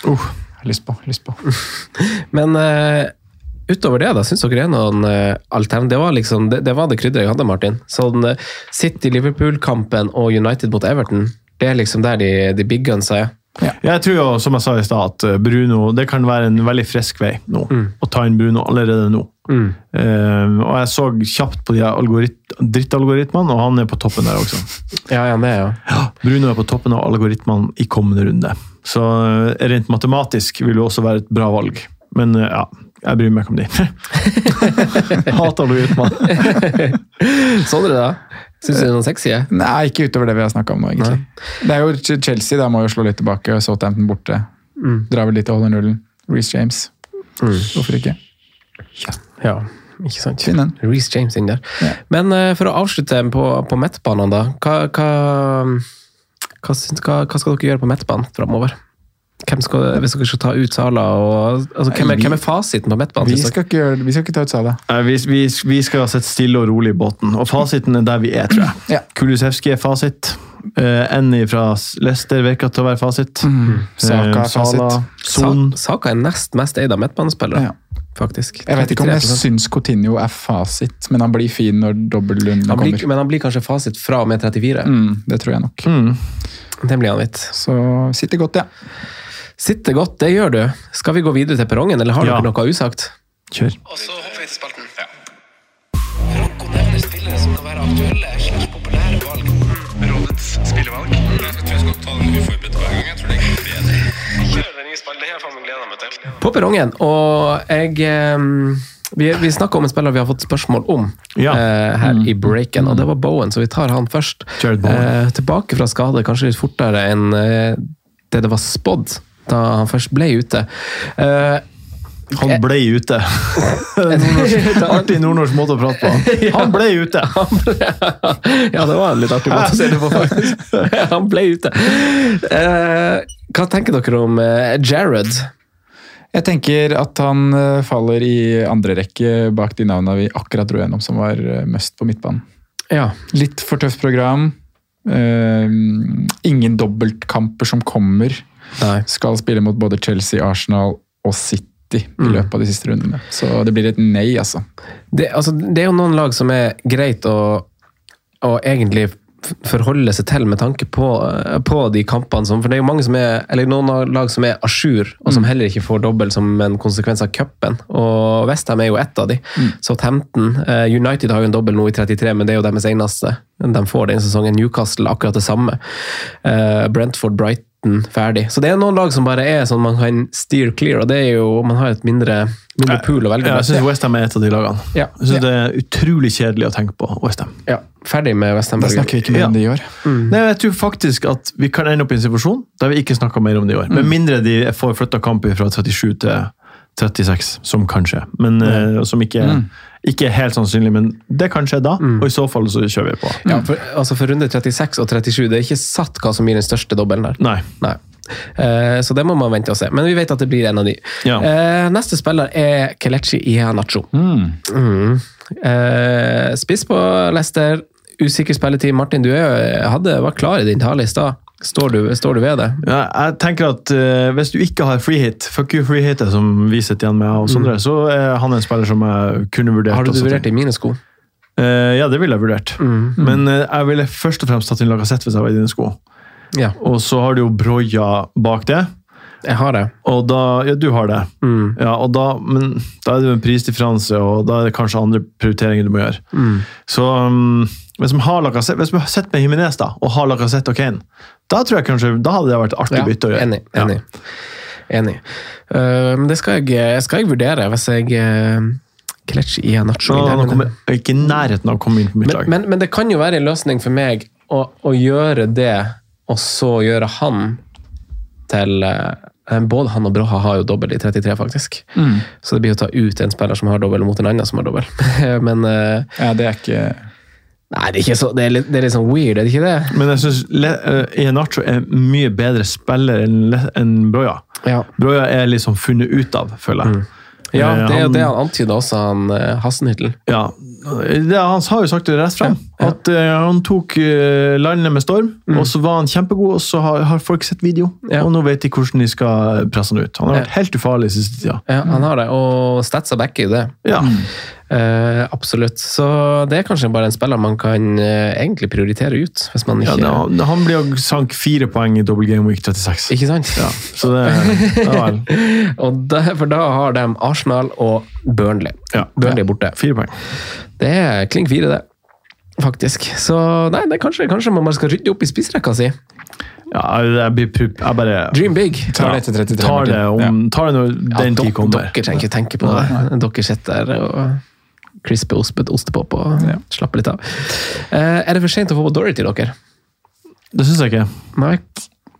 C: uh, har Lyst på. Lyst på.
A: Men eh, utover det, da, syns dere er noen uh, alternativ? Det var liksom, det, det var det krydderet jeg hadde, Martin. Sånn uh, City-Liverpool-kampen og United mot Everton, det er liksom der de, de big gunsa er.
D: Jeg tror jo, som jeg sa i stad, at Bruno det kan være en veldig frisk vei nå. Å ta inn Bruno allerede nå. Eh, og jeg så kjapt på de drittalgoritmene, og han er på toppen der også.
A: Ja, ja, det, ja.
D: Bruno er på toppen av algoritmene i kommende runde. Så eh, rent matematisk vil det også være et bra valg. Men eh, ja, jeg bryr meg ikke om de. Hater du ut, mann? algoritmer.
A: det da? Syns du det er noen sexy? jeg?
C: Nei, ikke utover det vi har snakka om nå, egentlig. Det er jo Ch- Chelsea, da må jo slå litt tilbake. og Southampton borte. Drar vel litt og holder nullen. Reece James. Hvorfor ikke?
A: Ja, ikke sant?
C: Finn den.
A: Reece James inn der.
C: Ja.
A: Men uh, for å avslutte på, på midtbanen, da. Hva, hva, hva, hva skal dere gjøre på midtbanen framover? Hvem skal, hvis dere skal ta ut Sala og altså, hvem, er, hvem er fasiten på midtbanen?
C: Vi vi skal ikke ta ut
D: Sala. Vi, vi, vi skal sitte stille og rolig i båten, og fasiten er der vi er, tror jeg.
C: Ja.
D: Kulusevski er fasit. Uh, Enny fra Leicester virker til å være fasit.
C: Saka
D: Eh,
C: er fasit.
D: Son.
A: Saka er nest mest eid av midtbanespillere,
C: Ja.
A: faktisk.
C: Jeg vet ikke om jeg
A: 33%.
C: syns Coutinho er fasit, men han blir fin når
A: blir,
C: kommer.
A: Men han blir kanskje fasit fra og med 34.
C: Mm, det tror jeg nok.
D: Mm.
A: Det blir han litt.
C: Så sitter godt, ja.
A: Sitter godt, det gjør du. Skal vi gå videre til perrongen, eller har
D: Ja.
A: dere noe usagt?
D: Kjør.
A: Og så hopper vi til spalten. Franco nevner spillere som kan være aktuelle slags populære valg.
E: Rådets spillevalg. Jeg tror jeg skal ta den uforberedt hver gang. Jeg tror det er bedre. Kjør den i spalten. Det har jeg gleda meg til.
A: På perrongen, og jeg eh, Vi, vi snakka om en spiller vi har fått spørsmål om
D: Ja.
A: eh, her i breaken, og det var Bowen, så vi tar han først. Eh, tilbake fra skade, kanskje litt fortere enn eh, det det var spådd da han først ble ute. Uh,
D: Han ble ute. Nordnorsk- Artig nordnorsk måte å prate på. Han ble ute!
A: ja, det var en litt artig måte å si det på, faktisk. Han ble ute. Eh, hva tenker dere om eh, Jared?
C: Jeg tenker at han faller i andre rekke bak de navnene vi akkurat dro gjennom, som var mest på midtbanen.
A: Ja.
C: Litt for tøft program. Ingen dobbeltkamper som kommer.
A: Nei.
C: Skal spille mot både Chelsea, Arsenal og City i mm. løpet av de siste rundene. Så det blir et nei, altså.
A: Det, altså, det er jo noen lag som er greit å, å egentlig forholde seg til med tanke på, eh, på de kampene som For det er jo mange som er, eller noen lag som er a jour, og som mm. heller ikke får dobbel som en konsekvens av cupen. Og Westham er jo ett av de. Mm. Så eh, United har jo en dobbel nå i 33, men det er jo deres eneste. De får den sesongen. Newcastle akkurat det samme. Eh, Brentford Bright 19 ferdig. Så det er noen lag som bare er sånn man kan steer clear, og det er jo, man har et mindre, mindre pool å velge mellom.
D: Ja, jeg syns Westham er et av de lagene.
A: Ja.
D: Jeg synes ja. Det er utrolig kjedelig å tenke på Westham.
A: Ja, ferdig med Westham.
C: Det snakker vi ikke mer om det i år. Mm.
D: Nei, Jeg tror faktisk at vi kan ende opp i en situasjon der vi ikke snakker mer om det i år. Med mm. mindre de får flytta kampen fra 37 til 36, som kan skje. Men uh, som ikke, ikke er helt sannsynlig, men det kan skje da. Og i så fall så kjører vi på.
A: Ja, for, altså for runde 36 og 37, det er ikke satt hva som gir den største dobbelen der.
D: Nei.
A: Nei. Eh, så det må man vente og se. Men vi vet at det blir en av de.
D: Ja.
A: Eh, neste spiller er Kelechi Ihanacho. Mm. Eh, spiss på Leicester, usikker spilletid. Martin, du er, hadde, var klar i din tale i stad. Står, du- står du ved det?
D: Ja, jeg tenker at uh, Hvis du ikke har free hit, fuck you free hitet, som vi sitter igjen med, og Sondre, så er han en spiller som jeg kunne vurdert.
A: Har du vurdert i mine sko?
D: Uh, ja, det ville jeg vurdert. Men uh, jeg ville først og fremst tatt inn Lacassette hvis jeg var i dine sko.
A: Ja,
D: Og så har du jo Broja bak det.
A: jeg har det.
D: Og da, ja, du har det. Ja, og da, men da er det jo en prisdifferanse, og da er det kanskje andre prioriteringer du må gjøre. Så um, hvis man har Lacassette, hvis man sitter med Jimenez da, og har Lacassette og Kane, da tror jeg kanskje, da hadde det vært artig
A: Ja,
D: bytte å gjøre.
A: enig. enig. enig. Eh, men det skal jeg, skal jeg vurdere hvis jeg uh, i
D: Så
A: inn her,
D: han
A: men-
D: kommer ikke i nærheten av å komme inn på mitt
A: men,
D: lag.
A: men, men det kan jo være en løsning for meg å, å gjøre det, og så gjøre han til eh, Både han og Broha har jo dobbel i 33, faktisk. Så det blir å ta ut en spiller som har dobbel, mot en annen som har dobbel. men eh,
C: Ja, det er ikke
A: Nei, det er, ikke så, det er, litt, det er litt sånn weird, er det ikke det?
D: Men jeg syns Iheanacho er mye bedre spiller enn en Broya.
A: Ja,
D: Broya er liksom funnet ut av, føler jeg.
A: ja
D: Eh,
A: det er jo det han antyda også, han uh, Hassenhyttel.
D: Ja, det, Han har jo sagt det rett frem. At eh, han tok eh, landet med storm, og så var han kjempegod, og så har, har folk sett video.
A: Mm. Ja.
D: Og nå vet de hvordan de skal presse han ut. Han har vært
A: Ja.
D: helt ufarlig siste tida.
A: Ja, han har det, og statsa backer det.
D: Ja.
A: Eh, absolutt. Så det er kanskje bare en spiller man kan uh, egentlig prioritere ut, hvis man
D: Ja,
A: ikke
D: det, han blir jo sank fire poeng i double game week 36.
A: Ikke sant?
D: Ja, så det det.
A: Og det, for da har de Arsenal og Burnley.
D: Ja.
A: Burnley borte.
D: Fire poeng.
A: Det er klink fire, det. Faktisk. Så nei, det er kanskje, kanskje man bare skal rydde opp i spissrekka si.
D: Ja, jeg blir pup. Jeg bare
A: Dream big.
C: Tar det til 33,
D: tar det, om, tar det når
A: Ja,
D: den tid kommer.
A: Dere trenger ikke tenke på det. Dere sitter der og ospet ostepop og
C: Ja.
A: slappe litt av. Uh, er det for sent å få på Dorothy, dere?
D: Det syns jeg ikke.
A: Nei?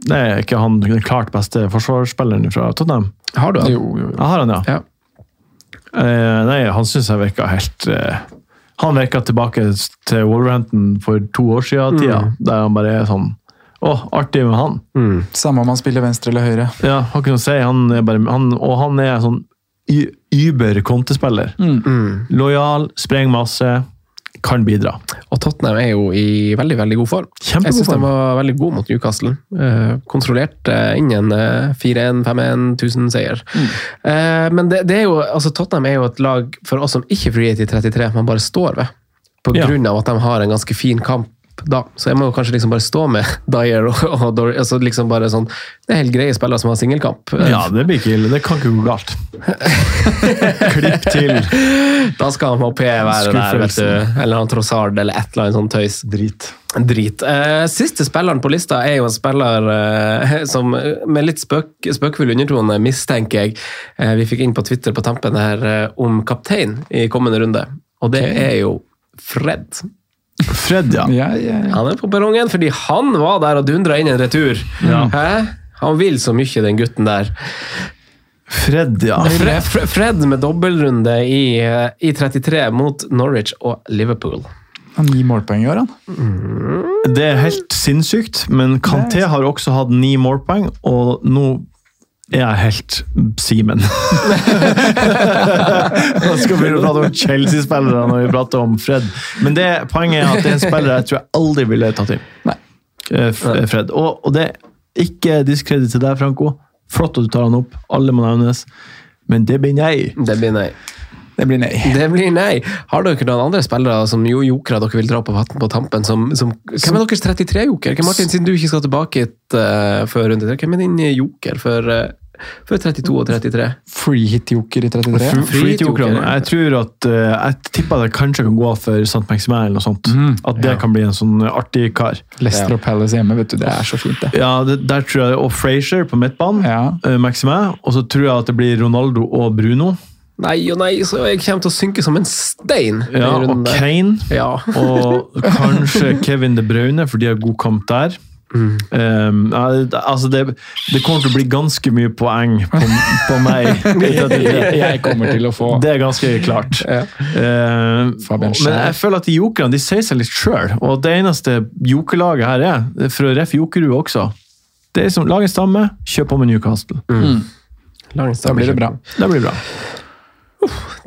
D: Det er ikke han den klart beste forsvarsspilleren fra Tottenham.
A: Har du han?
C: Jo, jo, jo.
D: Jeg har han, ja.
A: Ja.
D: Uh, nei, han syns jeg virka helt uh, Han virka tilbake til Wolverhampton for to år siden, tida, der han bare er sånn Å, artig med han.
C: Samme om han spiller venstre eller høyre.
D: Ja, Har ikke noe å si. Han er bare, han, og han er sånn y- über kontespiller. Lojal, sprenger masse, kan bidra.
A: Og Tottenham er jo i veldig veldig god form.
D: Kjempegod
A: Jeg syns de var veldig gode mot Newcastle. Uh, kontrollerte inn en eh, 4-1, 5-1, 1000-seier. Eh, men det, det er jo, altså Tottenham er jo et lag for oss som ikke frihet i 33, man bare står ved. På
D: Ja.
A: grunn av at de har en ganske fin kamp da. Så jeg må kanskje liksom bare stå med Dyer og, og Dory. altså liksom bare sånn, Det er helt greie spillere som har singelkamp.
D: Ja, det blir ikke ille. Det kan ikke gå galt. Klipp til.
A: Da skal han Mopé være der, vet du. Eller han Trossard, eller et eller annet sånn tøys.
D: Drit.
A: Drit. Uh, siste spilleren på lista er jo en spiller uh, som eh, med litt spøk, spøkfull undertone, mistenker jeg, uh, vi fikk inn på Twitter på tampen her, om kaptein i kommende runde. Og det er jo Fred.
D: Fred, ja.
C: Ja, ja, ja.
A: Han er på perrongen fordi han var der og dundra inn en retur. Hæ? Han vil så mye, den gutten der.
D: Fred, ja.
A: Fred, Fred, Fred med dobbeltrunde i, eh, i 33 mot Norwich og Liverpool.
C: Han gir målpoeng i år, han.
D: Det er helt sinnssykt, men Kanté har også hatt ni målpoeng, og nå er helt Simen. Nå skal vi prate om Chelsea-spillere når vi prater om Fred. Men det, poenget er at det er en spiller jeg tror jeg aldri ville tatt inn.
C: Nei.
D: Eh, Fred. Og, og det er ikke diskreditt til deg, Franco. Flott at du tar han opp. Alle må nevnes. Men det blir nei.
A: Det blir nei.
C: Det blir nei.
A: Det blir nei. Har dere noen andre spillere som jo jokere dere vil dra på på tampen? Som, som, hvem er deres 33-joker? Martin, siden du ikke skal tilbake hit uh, før runde tre, hvem er din joker for, uh, for 32 og 33?
C: Free hit-joker i 33.
D: Free- hit
A: joker.
D: Jeg tror at uh, Jeg tipper at jeg kanskje kan gå for St. Maximin eller noe sånt.
C: Mm,
D: At det
C: ja.
D: kan bli en sånn artig kar.
C: Leicester og Palace hjemme, vet du. Det er så fint, det.
D: Ja, det, der tror jeg, Og Frazier på midtbanen.
C: Ja.
D: eh, Maximin. Og så tror jeg at det blir Ronaldo og Bruno.
A: Nei og nei, så jeg kommer til å synke som en stein.
D: Ja, og. Kane.
A: Ja.
D: Og kanskje Kevin De Bruyne, for de har god kamp der.
A: Mm.
D: Um, altså det, det kommer til å bli ganske mye poeng på, på meg. i 33.
C: Jeg kommer til å få
D: Det er ganske klart.
A: Ja.
D: Eh, men jeg føler at de jokerne de sier seg litt sjøl. Og det eneste jokerlaget her er, for å ref Jokerud også Det er som lag en stamme, kjøp på med Newcastle.
A: Mm.
C: Da blir det bra.
D: Det blir bra.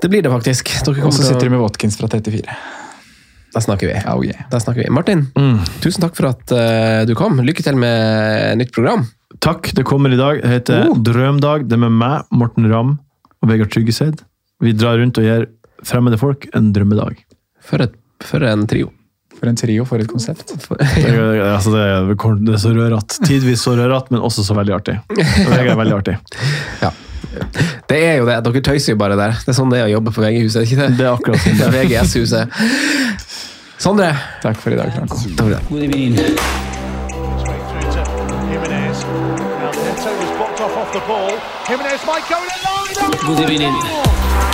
A: Det blir det faktisk.
C: Og så sitter du med Watkins fra 34.
A: Da snakker vi.
C: Oh, yeah.
A: Da snakker vi. Martin,
D: Mm.
A: tusen takk for at uh, du kom. Lykke til med nytt program.
D: Takk, det kommer i dag. Det heter
A: Oh.
D: Drømdag. Det er med meg, Morten Ramm og Vegard Tryggeseid. Vi drar rundt og gir fremmede folk en drømmedag.
A: For, et, for en trio.
C: For en trio, for et konsept.
A: For,
D: Det er, altså det, er, det er så rørete. Tidvis så rørete, men også så veldig artig. Vegard er veldig artig.
A: ja. Det er jo det. Dere tøyser jo bare der. Det er sånn det er å jobbe på VG-huset, ikke det?
D: Det er akkurat sånn
A: Det
D: det
A: er
D: er.
A: VGS-huset. Sondre,
C: Takk for i dag, Franco.
A: takk for det.
B: God evening.
F: Straight